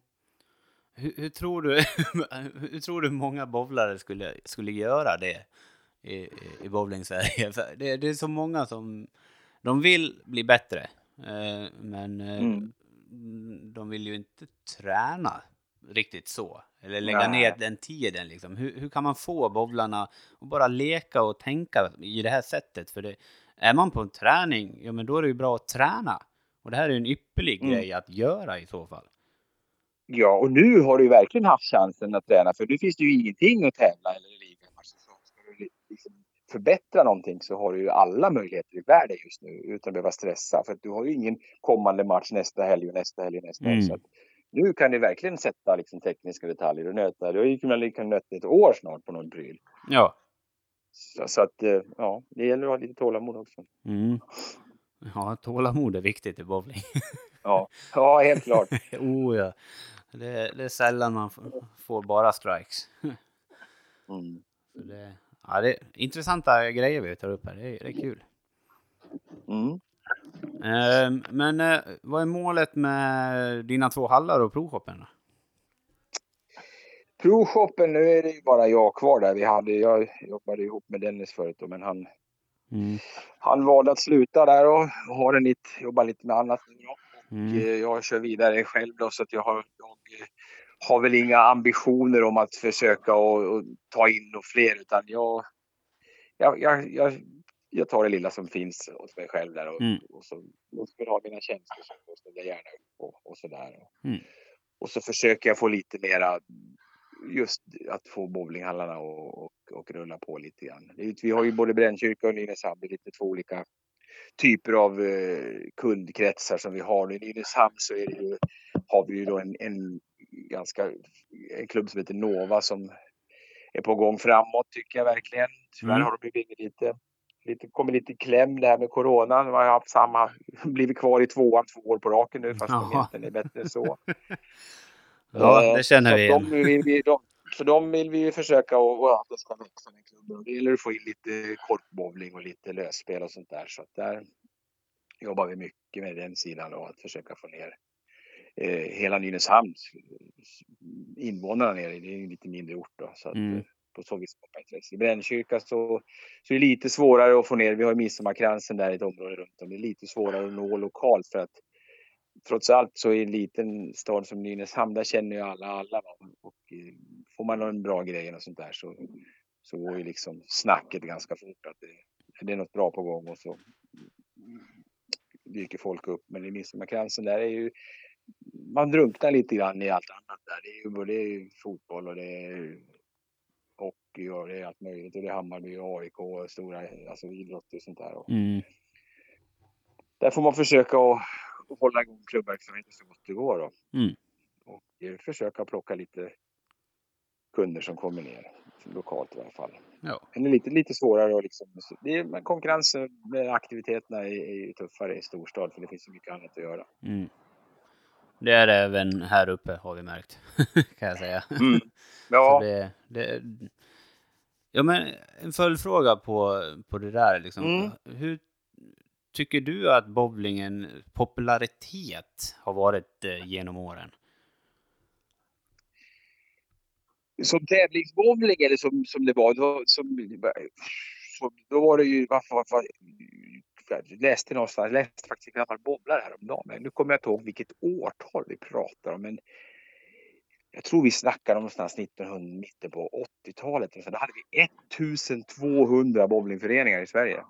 Hur, hur, tror du, hur tror du många bowlare skulle, skulle göra det i, i- bowling-Sverige? Det, det är så många som de vill bli bättre, men eh, Mm. de vill ju inte träna riktigt så. Eller lägga Nej. ner den tiden liksom. Hur, hur kan man få bowlarna att bara leka och tänka i det här sättet? För det, är man på en träning, ja men då är det ju bra att träna. Och det här är ju en ypperlig Mm. grej att göra i så fall. Ja, och nu har du verkligen haft chansen att träna för nu finns det ju ingenting att tävla eller liga. Alltså, så ska du liksom förbättra någonting så har du ju alla möjligheter i världen just nu utan att behöva stressa. För att du har ju ingen kommande match nästa helg och nästa helg och nästa helg. Mm. Så att nu kan du verkligen sätta liksom, tekniska detaljer och nöta. Du har ju kunnat nöta ett år snart på någon pryl. Ja. Så, så att eh, ja, det gäller att ha lite tålamod också. Mm. Ja, tålamod är viktigt i bowling. Ja, ja helt klart. oh ja. Det, det är sällan man får bara strikes. Mm. Det, ja, det är intressanta grejer vi tar upp här. Det är, det är kul. Mm. Ehm, men eh, vad är målet med dina två hallar och provshoppen? Provshoppen, nu är det ju bara jag kvar där. Vi hade, jag jobbade ihop med Dennis förut då, men han, Mm. han valde att sluta där och har en lite, jobbar lite med annat. Mm. Eh, Jag kör vidare själv då så att jag har, jag eh, har väl inga ambitioner om att försöka och, och ta in några fler utan jag, jag, jag, jag, jag tar det lilla som finns hos mig själv där och, Mm. och så och vill jag ha mina tjänster så då ställer jag gärna upp och, och sådär. Mm. Och så försöker jag få lite mera just att få bowlinghallarna och, och, och rulla på lite grann. Vi har ju både Brännkyrka och Nynäshamn, det är lite två olika typer av eh, kundkretsar som vi har. I Nynäshamn så är det ju, har vi ju då en, en ganska en klubb som heter Nova som är på gång framåt tycker jag verkligen. Tyvärr Mm. har de blivit lite, lite, kommit lite i kläm det här med corona. De har haft samma, blivit kvar i tvåan två år på raken nu fast de egentligen är bättre än så. Ja, Eh, det känner vi igen. De vill vi, de, så de vill vi ju försöka och, och att det ska växa den klubben. Det gäller att få in lite korpbowling och lite lösspel och sånt där. Så att där jobbar vi mycket med den sidan och att försöka få ner eh, hela Nynäshamns invånarna ner. Det är en lite mindre ort då. Så att, Mm. eh, på så vis skapa intresse. I Brännkyrka så, så är det lite svårare att få ner. Vi har Midsommarkransen där i ett område runt om. Det är lite svårare att nå lokalt för att trots allt så i en liten stad som Nynäshamn, där känner ju alla alla. Och eh, får man någon bra grej och sånt där så, så går ju liksom snacket ganska fort att det, det är något bra på gång och så dyker folk upp. Men i Midsommarkransen där är ju man drunknar lite grann i allt annat där. Det är ju både fotboll och det är hockey och det är allt möjligt. Och det är Hammarby och AIK och stora alltså idrott och sånt där. Och Mm. där får man försöka att att hålla igång klubbverksamheten så gott det går. Då. Mm. Och eh, försöka plocka lite kunder som kommer ner. Lokalt i alla fall. Ja. Men det är lite, lite svårare och liksom, det är, konkurrensen med aktiviteterna är, är tuffare i storstad för det finns så mycket annat att göra. Mm. Det är det även här uppe har vi märkt, kan jag säga. Mm. Så Ja, det, det, ja, men en följdfråga på, på det där. Liksom. Mm. Hur tycker du att bowlingen popularitet har varit eh, genom åren? som tävlingsbowling eller som, som det var, då, som, som, då var det ju, varför, varför, jag läste någonstans, läste faktiskt en gammal bowlare häromdagen, men nu kommer jag inte ihåg vilket årtal vi pratar om, men jag tror vi snackar om någonstans 1900, mitten på 80-talet. Så då hade vi 1200 bowlingföreningar i Sverige.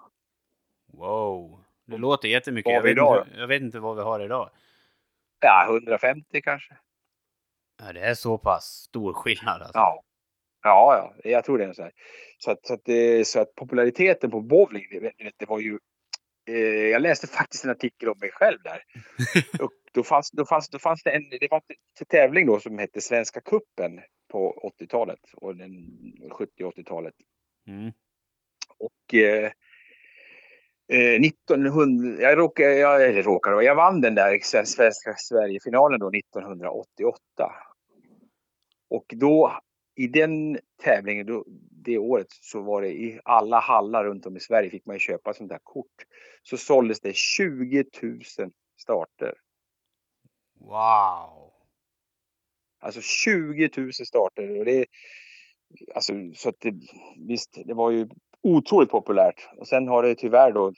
Wow, det låter jättemycket. Vad har Jag vet, idag inte, jag vet inte vad vi har idag. Ja, 150 kanske. Ja, det är så pass stor skillnad. Alltså. Ja. Ja, ja, jag tror det är så här. Så att, så att, det- så att populariteten på bowling, det, det var ju... Eh, jag läste faktiskt en artikel om mig själv där. Och då, fanns, då, fanns, då fanns det en det var en tävling då som hette Svenska Kuppen på 80-talet och den 70 och 80-talet. Mm. Och eh, eh, 1900, jag råkade, jag, råkade, jag vann den där svenska Sverigefinalen då 1988. Och då i den tävlingen, då, det året, så var det i alla hallar runt om i Sverige fick man köpa sånt där kort. Så såldes det 20 000 starter. Wow. Alltså 20 000 starter. Och det, alltså, så att det, visst, det var ju otroligt populärt. Och sen har det tyvärr då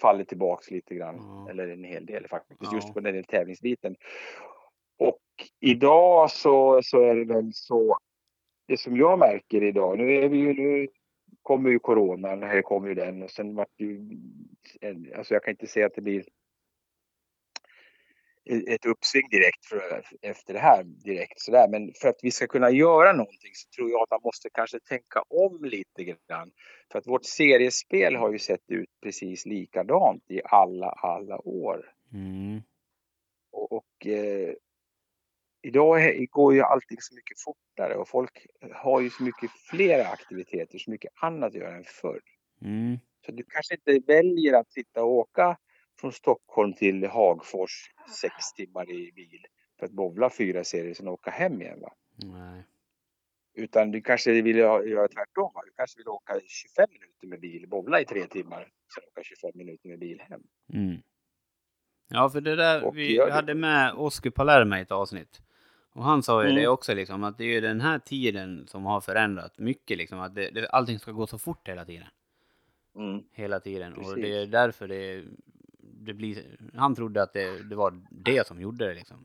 fallit tillbaks lite grann. Ja. Eller en hel del faktiskt. Ja. Just på den tävlingsbiten. Och idag så, så är det väl så, det som jag märker idag, nu är vi ju, nu kommer ju coronan, här kommer ju den och sen vart ju, alltså jag kan inte säga att det blir ett uppsving direkt för, efter det här direkt sådär. Men för att vi ska kunna göra någonting så tror jag att man måste kanske tänka om lite grann. För att vårt seriespel har ju sett ut precis likadant i alla, alla år. Mm. Och, och eh, idag går ju allting så mycket fortare och folk har ju så mycket fler aktiviteter, så mycket annat att göra än förr. Mm. Så du kanske inte väljer att sitta och åka från Stockholm till Hagfors sex timmar i bil för att bowla fyra serier sen åka hem igen. Va? Nej. Utan du kanske vill göra tvärtom. Va? Du kanske vill åka 25 minuter med bil, bowla i tre timmar, sen åka 25 minuter med bil hem. Mm. Ja, för det där, Och vi hade med Oskar Palermo i ett avsnitt. Och han sa ju Mm. det också, liksom, att det är ju den här tiden som har förändrat mycket. Liksom, att det, det, allting ska gå så fort hela tiden. Mm. Hela tiden. Och Precis. det är därför det, det blir... Han trodde att det, det var det som gjorde det liksom.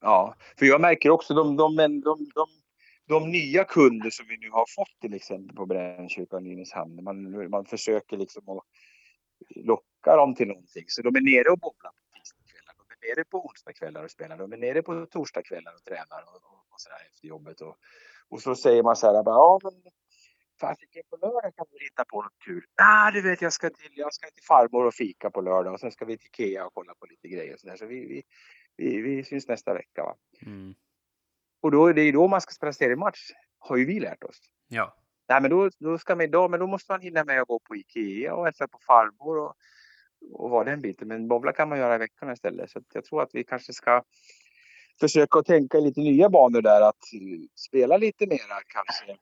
Ja, för jag märker också de, de, de, de, de, nya kunder som vi nu har fått till exempel på Brännkyrkan i Nynäshamn. Man, man försöker liksom att locka dem till någonting. Så de är nere och bowlar på tisdagskvällar. De är nere på onsdagskvällar och spelar. De är nere på torsdagskvällar och tränar och, och, och sådär efter jobbet. Och, och så säger man så här, bara, ja men fasiken på lördag kan vi hitta på något kul. Ah, du vet jag ska till, jag ska till farmor och fika på lördag och sen ska vi till Ikea och kolla på lite grejer och sådär. Så vi, vi, vi, vi syns nästa vecka va. Mm. Och då är det ju då man ska spela seriematch, har ju vi lärt oss. Ja. Nej men då, då ska man idag, men då måste man hinna med att gå på Ikea och hälsa på farmor och, och vara den biten. Men bowla kan man göra i veckan istället. Så jag tror att vi kanske ska försöka att tänka i lite nya banor där. Att eh, spela lite mera kanske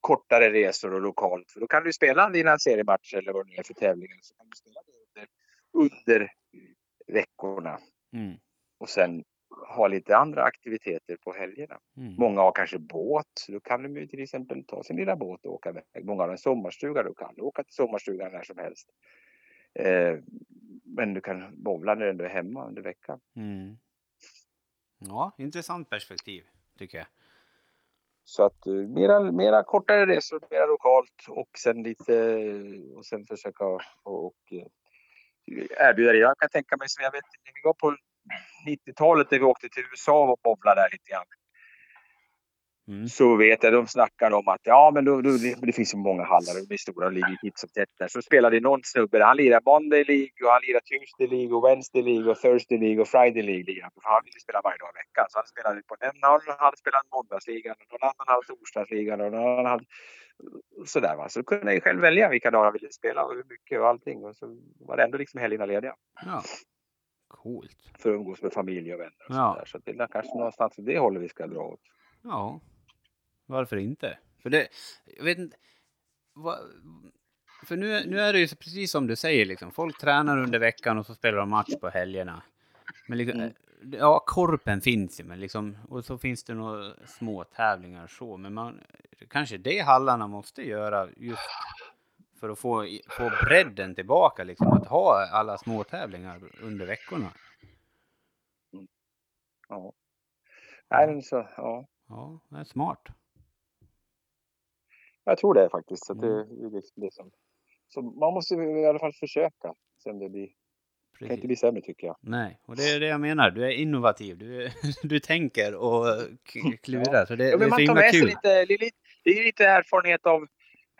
kortare resor och lokalt. För då kan du spela dina seriematcher eller vad det nu är för tävlingar. Så kan du spela det under, under veckorna. Mm. Och sen ha lite andra aktiviteter på helgerna. Mm. Många har kanske båt. Då kan de ju till exempel ta sin lilla båt och åka iväg. Många har en sommarstuga. Då kan du åka till sommarstugan när som helst. Eh, men du kan bowla när du är hemma under veckan. Mm. Ja, intressant perspektiv tycker jag. Så att eh, mera, mera kortare resor, mera lokalt och sen lite och sen försöka och, och eh, erbjuda det. Jag kan tänka mig som jag vet när vi var på 90-talet när vi åkte till USA och bowlade där lite grann. Mm. så vet jag, de snackar om att ja men då, då, det, finns ju många hallar och de är stora och ligger titt som tätt där. Så spelade någon snubbe, han lirar Monday League och han lirar Tuesday League och Wednesday League och Thursday League och Friday League. han. För han ville spela varje dag i veckan. Så han spelade på den, någon hade spelat måndagsligan och någon annan hade torsdagsligan och någon annan hade sådär va. Så då kunde jag själv välja vilka dagar jag ville spela och hur mycket och allting. Och så var det ändå liksom helgerna lediga Ja. Coolt. för att umgås med familj och vänner och Ja. sådär. Så det är kanske någonstans det hållet vi ska dra åt. Ja. Varför inte? För det, jag vet inte. Vad, för nu, nu är det ju så precis som du säger liksom. Folk tränar under veckan och så spelar de match på helgerna. Men liksom, Mm. ja, korpen finns ju, men liksom, och så finns det några små tävlingar så. Men man, kanske det hallarna måste göra just för att få, få bredden tillbaka, liksom. Att ha alla små tävlingar under veckorna. Ja. Nej, men så, ja. Ja, det är smart. Jag tror det faktiskt. Så det, Mm. liksom så man måste i alla fall försöka. Sen det blir, kan Precis. inte bli sämre tycker jag. Nej, och det är det jag menar. Du är innovativ. Du, du tänker och klurar. Så det, Ja, det är så himla kul. lite, det är lite, erfarenhet av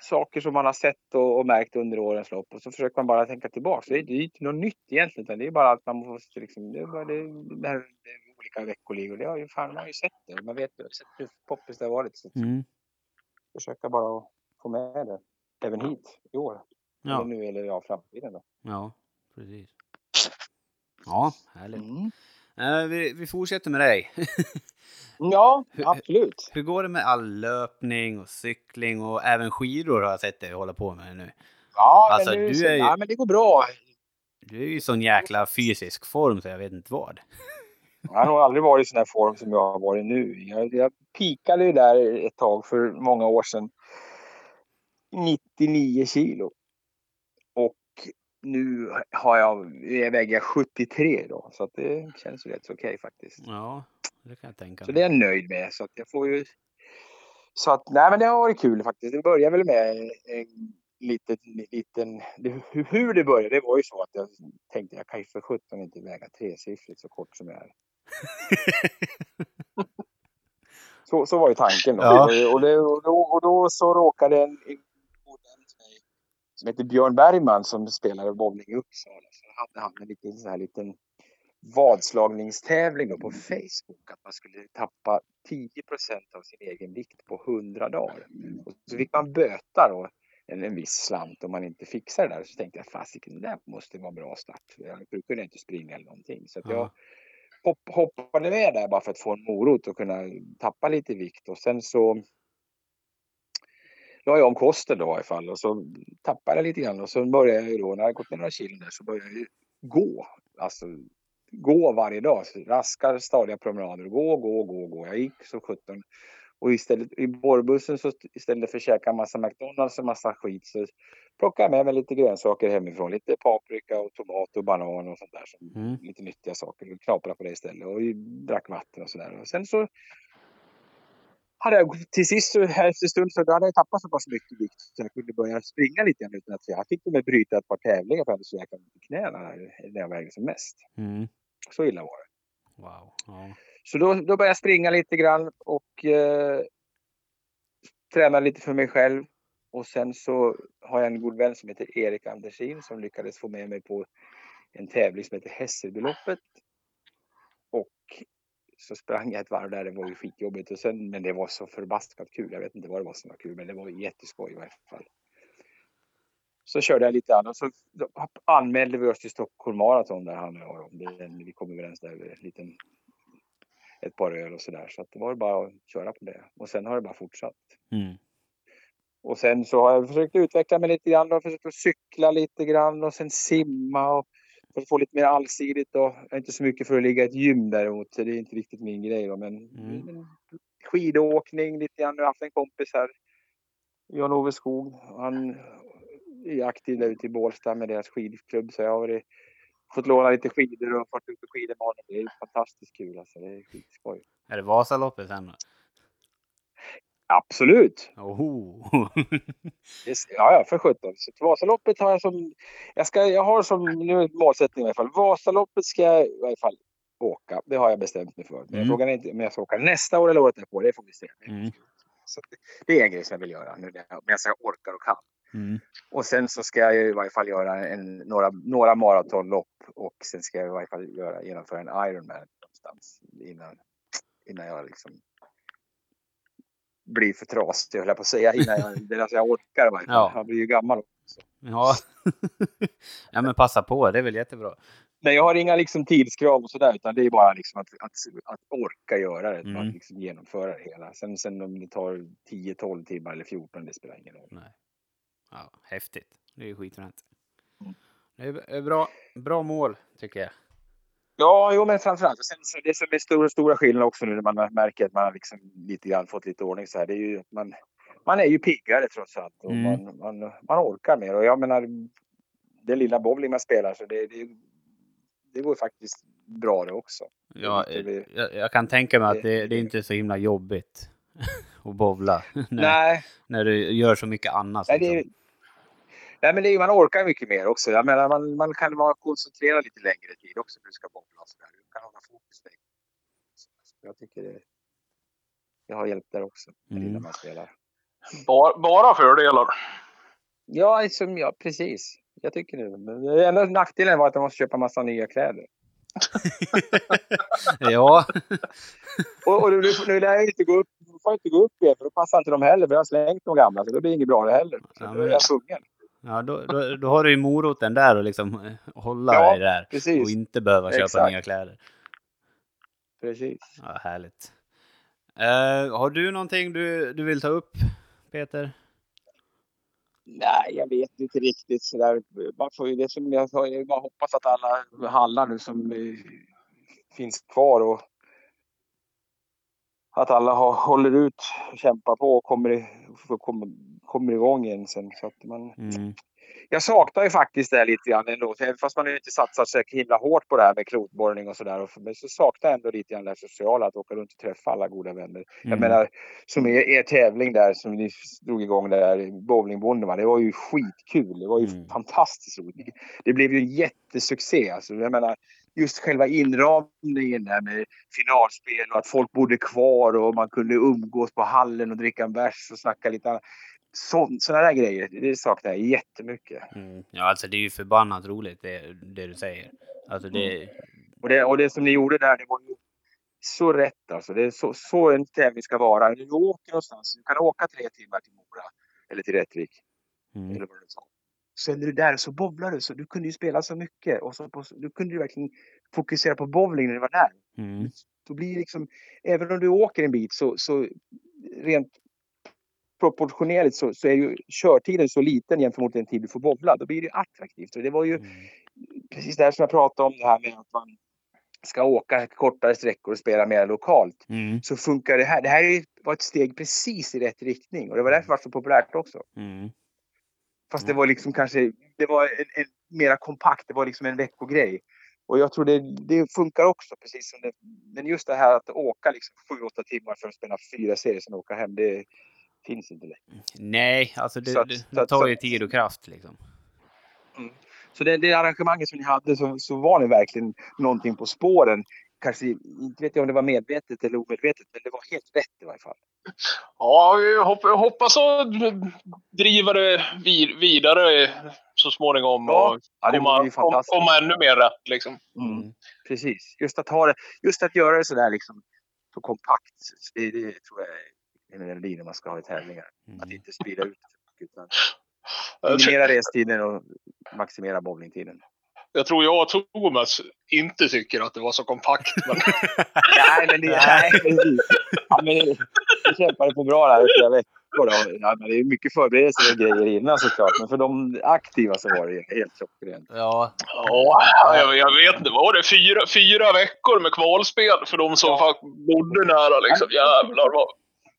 saker som man har sett och, och märkt under årens lopp. Och så försöker man bara tänka tillbaka. Det är, det är inte något nytt egentligen. Utan det är bara att man måste liksom, det är bara det, det här det är olika veckoligor. Det har ju fan, man har ju sett det. Man vet ju sett hur poppis det har varit. Så Mm. Försöka bara få med det. Även hit i år. Eller Ja, nu eller ja, framtiden då. ja, precis. Ja, härligt. Mm. Eh, vi, vi fortsätter med dig. Ja, absolut. Hur går det med all löpning och cykling och även skidor har jag sett dig hålla på med nu. Ja, Alltså, men, nu, du är ju- ja, men det går bra. Du är ju i sån jäkla fysisk form så jag vet inte vad. Jag har nog aldrig varit i sån här form som jag har varit nu. Jag, jag pikade ju där ett tag för många år sedan. 99 kilo. Och nu har jag, jag väger 73 då, så det känns ju rätt så okej faktiskt. Ja, det kan jag tänka Så mig. det är jag nöjd med. Så att jag får ju... Så att, nej men det har varit kul faktiskt. Det började väl med en liten, liten... Det, hur- hur det började, det var ju så att jag tänkte jag kan ju för sjutton inte väga tresiffrigt så kort som jag är. Så, så var ju tanken då. Ja. Och, det, och, då, och då så råkade en, en som heter Björn Bergman som spelade bowling i Uppsala. Så hade han en liten, så här liten vadslagningstävling då på Facebook. Att man skulle tappa 10% av sin egen vikt på 100 dagar. Och så fick man böta då en, en viss slant om man inte fixar det där. Så tänkte jag fasiken, det där måste vara en bra start. Jag brukade inte springa eller någonting. Så jag Ja hopp, hoppade med där bara för att få en morot och kunna tappa lite vikt. Och sen så la jag om kosten då i alla fall och så tappade jag lite grann och så började jag ju då, när jag gått ner några kilo där så började jag ju gå. Alltså gå varje dag. Så raska stadiga promenader. Gå, gå, gå, gå. Jag gick så 17. Och istället i bårbussen så istället för att käka massa McDonalds och massa skit så plockade jag med mig lite grönsaker hemifrån. Lite paprika och tomat och banan och sånt där. Som Mm. Lite nyttiga saker. Och knaprade på det istället. Och drack vatten och sådär. Och sen så hade jag till sist efter en stund så hade jag tappat så pass mycket vikt så jag kunde börja springa lite grann utan att jag fick med bryta ett par tävlingar för jag hade så jäkla ont i knäna när jag vägde som mest. Mm. Så illa var det. Wow. Ja. Så då, då började jag springa lite grann och eh, träna lite för mig själv. Och sen så har jag en god vän som heter Erik Andersin som lyckades få med mig på en tävling som heter Hässelbyloppet. Och så sprang jag ett varv där, det var ju skitjobbigt. Och sen, men det var så förbaskat kul. Jag vet inte vad det var som var kul, men det var jätteskoj i varje fall. Så körde jag lite annat. Så anmälde vi oss till Stockholm Marathon där han och jag. Det, vi kom överens där en liten ett par öl och sådär. Så att det var bara att köra på det. Och sen har det bara fortsatt. Mm. Och sen så har jag försökt utveckla mig lite grann och försökt att cykla lite grann och sen simma och för att få lite mer allsidigt. Och jag är inte så mycket för att ligga i ett gym däremot. Så det är inte riktigt min grej då. Men, Mm. skidåkning lite grann. Jag har haft en kompis här. Jan-Ove Skog. Han är aktiv där ute i Bålsta med deras skidklubb. Så jag har varit, fått låna lite skidor och fått ut på honom. Det är fantastiskt kul alltså. Det är skitskoj. Är det Vasaloppet sen? då? Absolut! Oho. Ja, ja, för sjutton. Vasaloppet har jag som... Jag, ska, jag har som nu målsättning i alla fall. Vasaloppet ska jag i alla fall åka. Det har jag bestämt mig för. Men Mm. frågan är inte om jag ska åka nästa år eller året därpå. Det får vi se. Mm. Så det, är en grej som jag vill göra nu när jag orkar och kan. Mm. Och sen så ska jag i varje fall göra en, några, några maratonlopp och sen ska jag i varje fall göra, genomföra en Ironman någonstans innan, innan jag liksom blir för trasig, höll jag på att säga. Innan jag, det alltså jag orkar i varje fall. Ja. Jag blir ju gammal. Ja. ja, men passa på. Det är väl jättebra. Men jag har inga liksom tidskrav och sådär utan det är bara liksom att, att, att orka göra det. Mm. Att liksom genomföra det hela. Sen, sen om det tar 10-12 timmar eller 14, det spelar ingen roll. Nej. Ja, häftigt. Det är ju skitfränt. Mm. Det är bra, bra mål, tycker jag. Ja, jo, men framförallt. Sen, så det som är stora, stora skillnaden också nu när man märker att man har liksom lite grann fått lite ordning så här. Det är ju att man, man är ju piggare trots allt. Och Mm. man, man, man orkar mer. Och jag menar, det lilla bowling man spelar så det, det, det går faktiskt bra det också. Ja, Det blir- jag, jag kan tänka mig att det- det, är inte så himla jobbigt att bowla. när, Nej, när du gör så mycket annat. nej, liksom. Nej, men det är, man orkar mycket mer också. Jag menar, man, man kan vara koncentrerad lite längre tid också när du ska så där. Du kan hålla fokus längre. Så Jag tycker det, det har hjälpt där också. Det Mm. lilla man spelar. Bara, bara fördelar. Ja, liksom, ja, precis. Jag tycker det. Men det enda nackdelen var att jag måste köpa massa nya kläder. ja, Och, och nu, nu lär jag inte gå upp, får jag inte gå upp igen för då passar inte de heller. För jag har slängt de gamla så det blir inget bra det heller. Så Ja, då men- är jag tvungen. Ja då, då, då har du ju moroten där och liksom eh, hålla Ja, dig där. Och Precis. inte behöva köpa Exakt. nya kläder. precis. Ja, härligt. Eh, har du någonting du, du vill ta upp, Peter? Nej, jag vet inte riktigt sådär. Man får ju det som jag sa, jag bara hoppas att alla hallar nu som eh, finns kvar och att alla har, håller ut och kämpar på och kommer, kommer, kommer igång igen sen. Så att man, Mm. jag saknar ju faktiskt det lite grann ändå. Även fast man inte satsat så himla hårt på det här med krokborrning och sådär. Men så saknar jag ändå lite grann det sociala, att åka runt och träffa alla goda vänner. Jag Mm. menar, som er, er tävling där som ni drog igång där, bowlingbonden, det var ju skitkul. Det var ju Mm. fantastiskt roligt. Det blev ju en jättesuccé. Alltså, jag menar, just själva inramningen där med finalspel och att folk bodde kvar och man kunde umgås på hallen och dricka en bärs och snacka lite annat. Sådana där grejer, det saknar jag jättemycket. Mm. Ja, alltså det är ju förbannat roligt det, det du säger. Alltså det... Och det, och det som ni gjorde där, det var ju så rätt alltså. Det är så, så en tävling ska vara. Du åker någonstans, du kan åka tre timmar till Mora eller till Rättvik Mm. eller vad sa. Så är du där så bowlar du. Så du kunde ju spela så mycket och så på, du kunde ju verkligen fokusera på bowling när du var där. Mm. Då blir det liksom, även om du åker en bit så, så rent proportionerligt så, så är ju körtiden så liten jämfört mot den tid du får bowla. Då blir det attraktivt. Och det var ju Mm. precis det här som jag pratade om, det här med att man ska åka kortare sträckor och spela mer lokalt. Mm. Så funkar det här. Det här är ju- var ett steg precis i rätt riktning och det var därför det var så populärt också. Mm. Fast det var liksom kanske, det var en, en mera kompakt, det var liksom en veckogrej. Och jag tror det, det funkar också precis som det. Men just det här att åka liksom 7-8 timmar för att spela fyra serier sen åka hem, det finns inte längre. Nej, alltså det, Så att- det, tar ju tid och kraft liksom. Så det, det arrangemanget som ni hade så, så var ni verkligen någonting på spåren. Kanske, inte vet jag om det var medvetet eller omedvetet, men det var helt rätt i varje fall. Ja, hopp, hoppas att driva det vid, vidare så småningom. Ja, och Ja, det komma, kom, fantastiskt. komma ännu mer rätt liksom. Mm. Precis. Just att ha det, just att göra det sådär liksom så kompakt. Det, det tror jag är en melodi när man ska ha i tävlingar. Att Mm. inte sprida ut utan minimera restiden och maximera bowlingtiden. jag tror jag och Thomas inte tycker att det var så kompakt. Men Nej, men det, nej, precis. Ja, men vi kämpade på bra där i flera veckor. Då. Ja, men det är mycket förberedelser och grejer innan såklart. Men för de aktiva så var det helt klockrent. Ja, ja, jag, jag vet inte. Var det fyra, fyra veckor med kvalspel för de som Ja. faktiskt bodde nära? Liksom. Jävlar vad...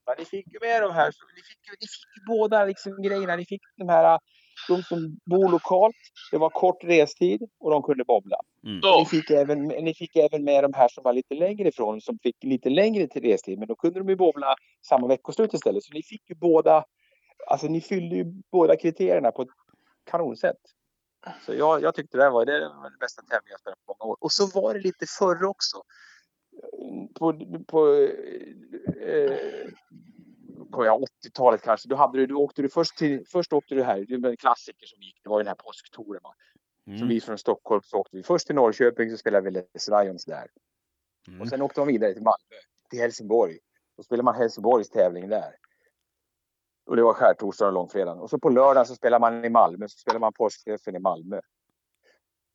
Men ni fick ju med de här, ni fick, ni fick båda liksom grejerna. Ni fick de här, de som bor lokalt, det var kort restid och de kunde bobbla. mm. Ni, fick även, ni fick även med de här som var lite längre ifrån, som fick lite längre till restid. Men då kunde de ju bobbla samma veckoslut istället. Så ni fick ju båda, alltså ni fyllde ju båda kriterierna på ett kanonsätt. Så jag, jag tyckte det här var, det var den bästa tävlingen jag spelat på många år. Och så var det lite förr också. På, på eh, på ja, 80-talet kanske. Då, hade du, då åkte du först till, först åkte du här, det var en klassiker som gick, det var den här påsktouren. va. Så Mm. vi från Stockholm så åkte vi först till Norrköping så spelade vi Les Lions där. Mm. Och sen åkte man vidare till Malmö, till Helsingborg. Då spelade man Helsingborgs tävling där. Och det var skärtorsdagen och långfredagen. Och så på lördagen så spelade man i Malmö, så spelade man påskträffen i Malmö.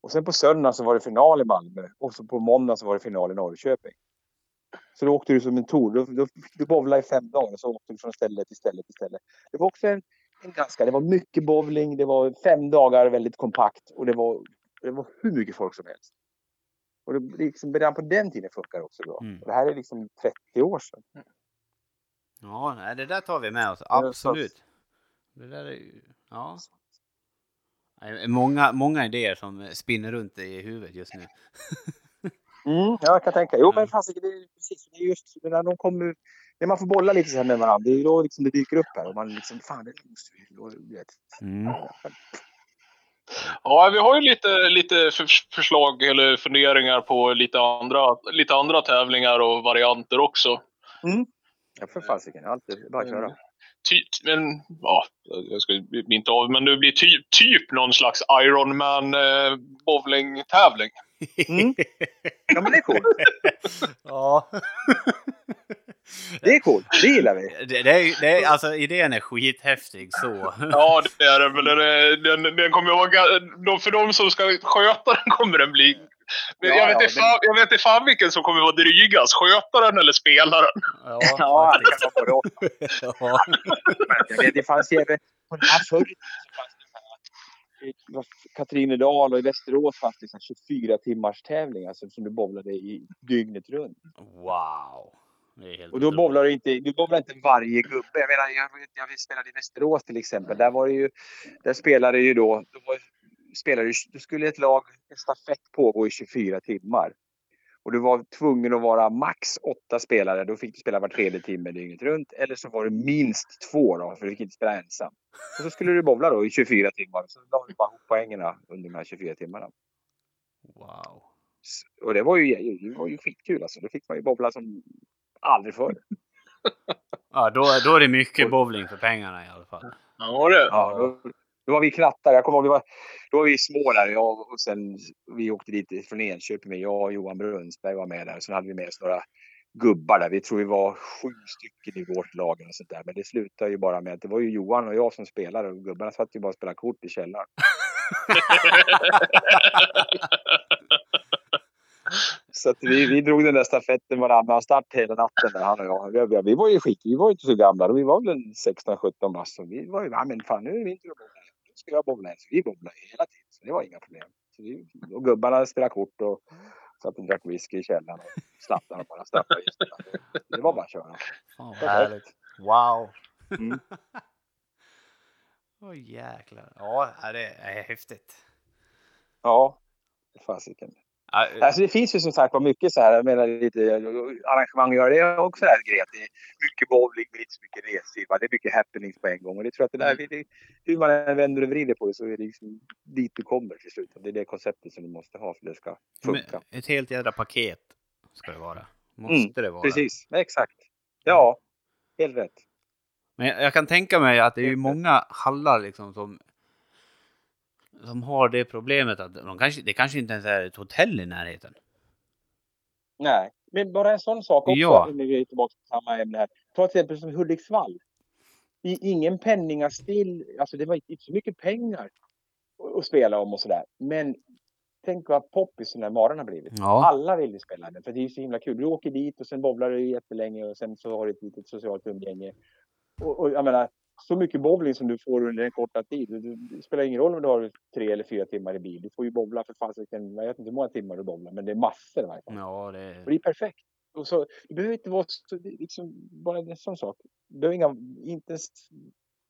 Och sen på söndagen så var det final i Malmö. Och så på måndagen så var det final i Norrköping. Så då åkte du som en tour. Då, då, du bowlade i fem dagar och så åkte du från ställe till ställe till ställe. Det var också en, en ganska, det var mycket bowling, det var fem dagar väldigt kompakt och det var, det var hur mycket folk som helst. Och det, liksom, redan på den tiden funkar det också bra. Mm. Det här är liksom 30 år sedan. Ja, det där tar vi med oss. Absolut. Det där är ju... Ja. Nej, Många, många idéer som spinner runt i huvudet just nu. Mm, ja, jag kan tänka. Jo, men fasiken, det är precis. Det är just det när de kommer, när man får bolla lite så här med varandra, det är då liksom det dyker upp här och man liksom, fan, det måste vi, vet. Mm. Ja, vi har ju lite, lite för- förslag eller funderingar på lite andra, lite andra tävlingar och varianter också. Ja, för fasiken. Allt är bara köra. Typ, men ja, jag ska inte av, men det blir typ, typ någon slags Ironman eh, bowlingtävling. Mm. Ja, men det är coolt. ja. Det är coolt. Det gillar vi. Det, det, är, det är, alltså idén är skithäftig så. Ja, det är det. Men den, den, den kommer att vara... För de som ska sköta den kommer den bli... Men Ja, jag, vet ja, inte fan, jag vet inte fan vilken som kommer att vara drygast. Skötaren eller spelaren. Ja, Ja, det kan vara både ja. Jag vet, det fanns ju även den förr Katrinedal och i Västerås fanns det så här 24 timmars tävling alltså, som du bowlade i dygnet runt. Wow. Och då bowlar du inte, du bowlar inte varje gubbe. Jag menar, jag, jag spelade i Västerås till exempel. Där var det ju, där spelade ju då, då, var, spelade, då skulle ett lag, en stafett pågå i 24 timmar. Och du var tvungen att vara max åtta spelare. Då fick du spela var tredje timme dygnet runt. Eller så var det minst två då, för du fick inte spela ensam. Och så skulle du bowla då i 24 timmar. Så la du bara ihop poängerna under de här 24 timmarna. Wow. Och det var ju, det var ju skitkul alltså. Då fick man ju bowla som aldrig förr. Ja, då, då är det mycket bowling för pengarna i alla fall. Ja, det. Ja, då, då var vi knattar. Jag kommer ihåg, vi var, då var vi små där. Jag och sen vi åkte dit från Enköping med. Jag och Johan Brunnsberg var med där. Sen hade vi med oss några gubbar där. Vi tror vi var sju stycken i vårt lag och sånt där. Men det slutade ju bara med att det var ju Johan och jag som spelade och gubbarna satt ju bara och spelade kort i källaren. Så vi, vi drog den där stafetten varannan start hela natten där han och jag. Vi, vi var ju skit, vi var inte så gamla. Vi var väl en 16-17 bast. och Vi var ju, ja men fan nu är det tur att bowla. Nu ska jag bowla. Så vi bowlade hela tiden. Så det var inga problem. Så vi, och gubbarna spelade kort och satt och drack whisky i källaren och slappnade och bara spelet. Det var bara att köra. Fan vad härligt. Wow. Mm. Åh jäklar. Ja, det är häftigt. Ja, fasiken. Ja, Alltså det finns ju som sagt var mycket så här, jag menar lite arrangemang göra det också här grejen. Det är mycket bowling men inte så mycket resor. va. Det är mycket happenings på en gång. Och det tror jag att det där, det, hur man än vänder och vrider på det så är det liksom dit du kommer till slut. Det är det konceptet som du måste ha för att det ska funka. men ett helt jädra paket ska det vara. Måste det vara. Precis, exakt. Ja, helt rätt. Men jag jag kan tänka mig att det är ju många hallar liksom som som har det problemet att de kanske, det kanske inte ens är ett hotell i närheten. Nej, men bara en sån sak också. Ja. Nu är vi tillbaka till samma ämne här. Ta till exempel som Hudiksvall. I, ingen penningaspill. Alltså det var inte så mycket pengar att- att spela om och sådär. Men tänk vad poppis den här maran har blivit. Ja. Alla vill ju spela den för det är så himla kul. Du åker dit och sen bowlar du jättelänge och sen så har du ett litet socialt umgänge. Och, och jag menar, så mycket bowling som du får under en korta tid. Det, det spelar ingen roll om du har tre eller fyra timmar i bil. Du får ju bowla för fasiken, jag vet inte hur många timmar du bowlar, men det är massor. Ja, Och det... det är perfekt. Och så, det behöver inte vara så, det liksom bara en sån sak. Det behöver inga, inte ens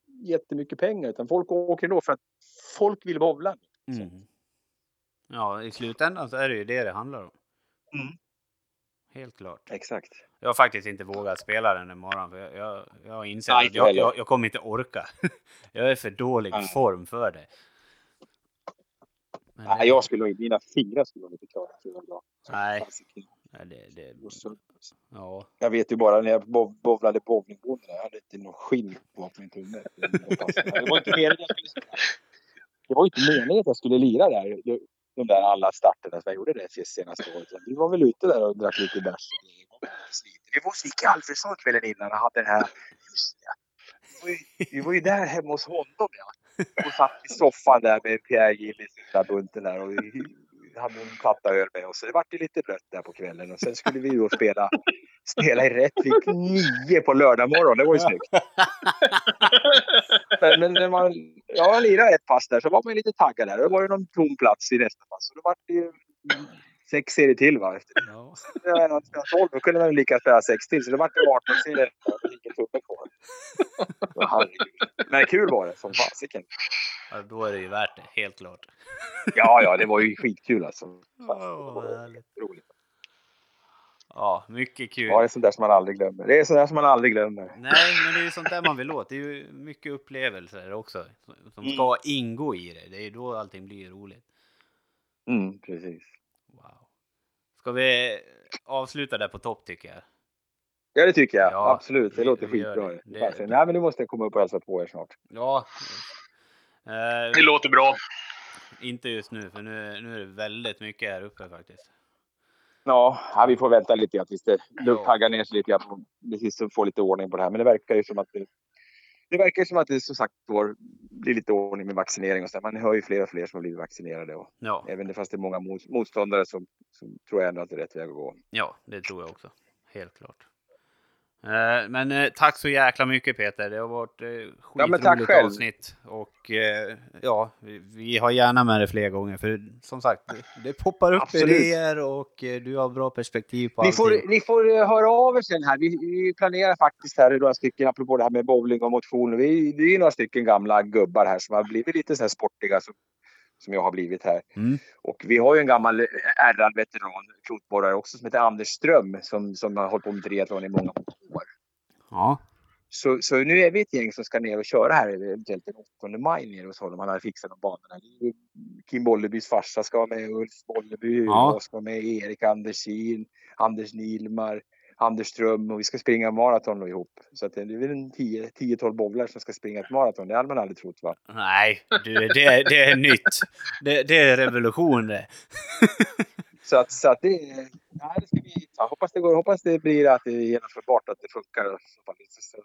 jättemycket pengar utan folk åker då för att folk vill bowla. Mm. Ja, i slutändan så är det ju det det handlar om. Mm. Helt klart. Exakt. Jag har faktiskt inte vågat spela den imorgon för jag, jag, jag har insett Nej, att jag, jag, jag kommer inte orka. jag är för dålig Nej. form för det. Men Nej, jag skulle inte, mina fingrar skulle inte klara bra. Nej. Nej, det, det, Och så- ja. Jag vet ju bara när jag bowlade bowlingbonden, jag hade inte någon skinn på min tumme. Det var inte meningen att jag skulle spela. Det var inte meningen att jag skulle lira där. De där alla starterna som jag gjorde det senaste året. Vi var väl ute där och drack lite bärs. Vi var hos Micke Alfredsson kvällen innan och hade den här... Just det. Vi var, ju, vi var ju där hemma hos honom ja. Och satt i soffan där med Pierre Gillis i den där bunten där. Och vi hade en platta öl med oss. Så det vart ju lite blött där på kvällen. Och sen skulle vi då spela, spela i Rättvik nio på lördag morgon. Det var ju snyggt. Men, men när man ja, lirade ett pass där så var man ju lite taggad där. Då var det någon tom plats i nästa pass. Så det vart ju sex serier till va. Efter ja. det var någon spelade 12, då kunde man lika spela sex till. Så det vart det 18 serier. Kvar. Men kul var det som fasiken. ja, då är det ju värt det, helt klart. Ja, ja, det var ju skitkul alltså. Var härligt. roligt. Ja, mycket kul. Ja, det är sånt där som man aldrig glömmer. Det är sånt där som man aldrig glömmer. Nej, men det är ju sånt där man vill åt. Det är ju mycket upplevelser också som Mm. ska ingå i det. Det är ju då allting blir roligt. Mm, precis. Wow. Ska vi avsluta där på topp tycker jag? Ja, det tycker jag. Ja, Absolut. Det vi- låter vi skitbra. det. Det. Det- Det, Nej, men nu måste jag komma upp och hälsa på er snart. Ja. Det Eh, låter bra. inte just nu, för nu, nu är det väldigt mycket här uppe faktiskt. Ja, ja vi får vänta lite grann tills det taggar ner sig lite grann. Precis så få lite ordning på det här. Men det verkar ju som att det, det verkar som att det som sagt var blir lite ordning med vaccinering och så. Man hör ju fler och fler som har blivit vaccinerade. Och Ja, även fast det är många mot- motståndare så, så tror jag ändå att det är rätt väg att gå. ja, det tror jag också. Helt klart. Eh, Men eh, tack så jäkla mycket Peter. Det har varit eh, Ja, skitroligt själv. avsnitt. Och ja, vi, vi har gärna med det fler gånger. För som sagt, det, poppar upp Absolut. idéer och du har bra perspektiv på Ni allting. får, ni får höra av er sen här. Vi, vi planerar faktiskt här några stycken, apropå det här med bowling och motion. Vi, det är några stycken gamla gubbar här som har blivit lite så här sportiga som, som jag har blivit här. Mm. Och vi har ju en gammal ärrad veteran, klotborrare också, som heter Anders Ström som, som har hållit på med triathlon i många år. Ja, Så, så nu är vi ett gäng som ska ner och köra här eventuellt den 8 maj nere hos honom. Han har fixat de banorna. Kim Bollebys farsa ska vara med, Ulf Bolleby, Ja. jag ska vara med, Erik Andersin, Anders Nilmar, Anders Ström och vi ska springa maraton ihop. Så att det är väl en 10 10-12 bowlare som ska springa ett maraton. Det hade man aldrig trott va? nej, du, det, det är nytt. Det, det är revolution det. Så att, så att det, ja, det ska bli, ja, hoppas det går, hoppas det blir att det är genomförbart, att det funkar. och Så, fall. så, så,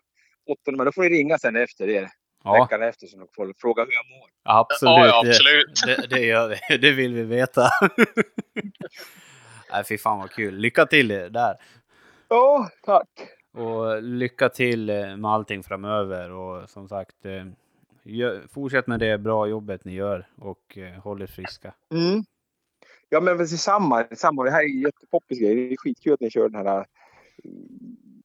8 maj, då får ni ringa sen efter det, Ja, veckan efter, så får fråga hur jag mår. absolut. Ja, ja, Det- absolut. Det, det gör vi. Det vill vi veta. Nej, fy fan vad kul. Lycka till där. Ja, tack. Och lycka till eh, med allting framöver. Och som sagt, eh, gör, fortsätt med det bra jobbet ni gör och eh, håll er friska. Mm. Ja, men samma. samma. Det här är en jättepoppis grej. Det är skitkul att ni kör den här... mm,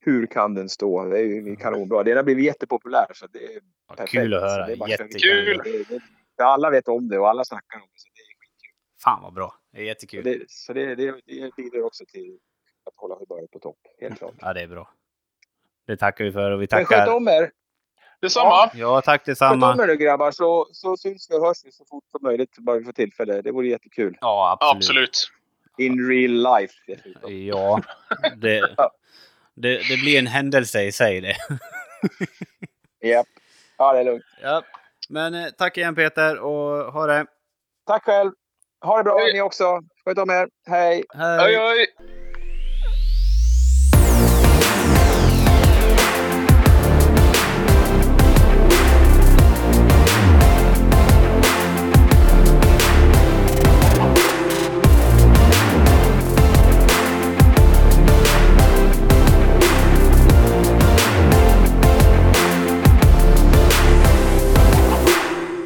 Hur kan den stå? Det är ju kanonbra. Den har blivit jättepopulär. Så det är Ja, perfekt. kul att Så höra. det Jättekul. Det, det, det, alla vet om det och alla snackar om det. Så det är skitkul. Fan vad bra. Det är Så jättekul. det, så det, det, det bidrar också till att hålla humöret på topp. Helt klart. Ja, det är bra. Det tackar vi för och vi Men sköt tackar. om er. Detsamma. Ja, tack Sköt om detsamma. er nu grabbar så, så syns vi och hörs vi så fort som möjligt. Bara vi får tillfälle. Det vore jättekul. Ja, absolut. Absolut. In real life dessutom. Ja, det, det, det blir en händelse i sig det. Japp. Ja, det är lugnt. Ja, men eh, tack igen Peter och ha det. Tack själv. Ha det bra Hej. ni också. Sköt om er. Hej. Hej. Oj, oj.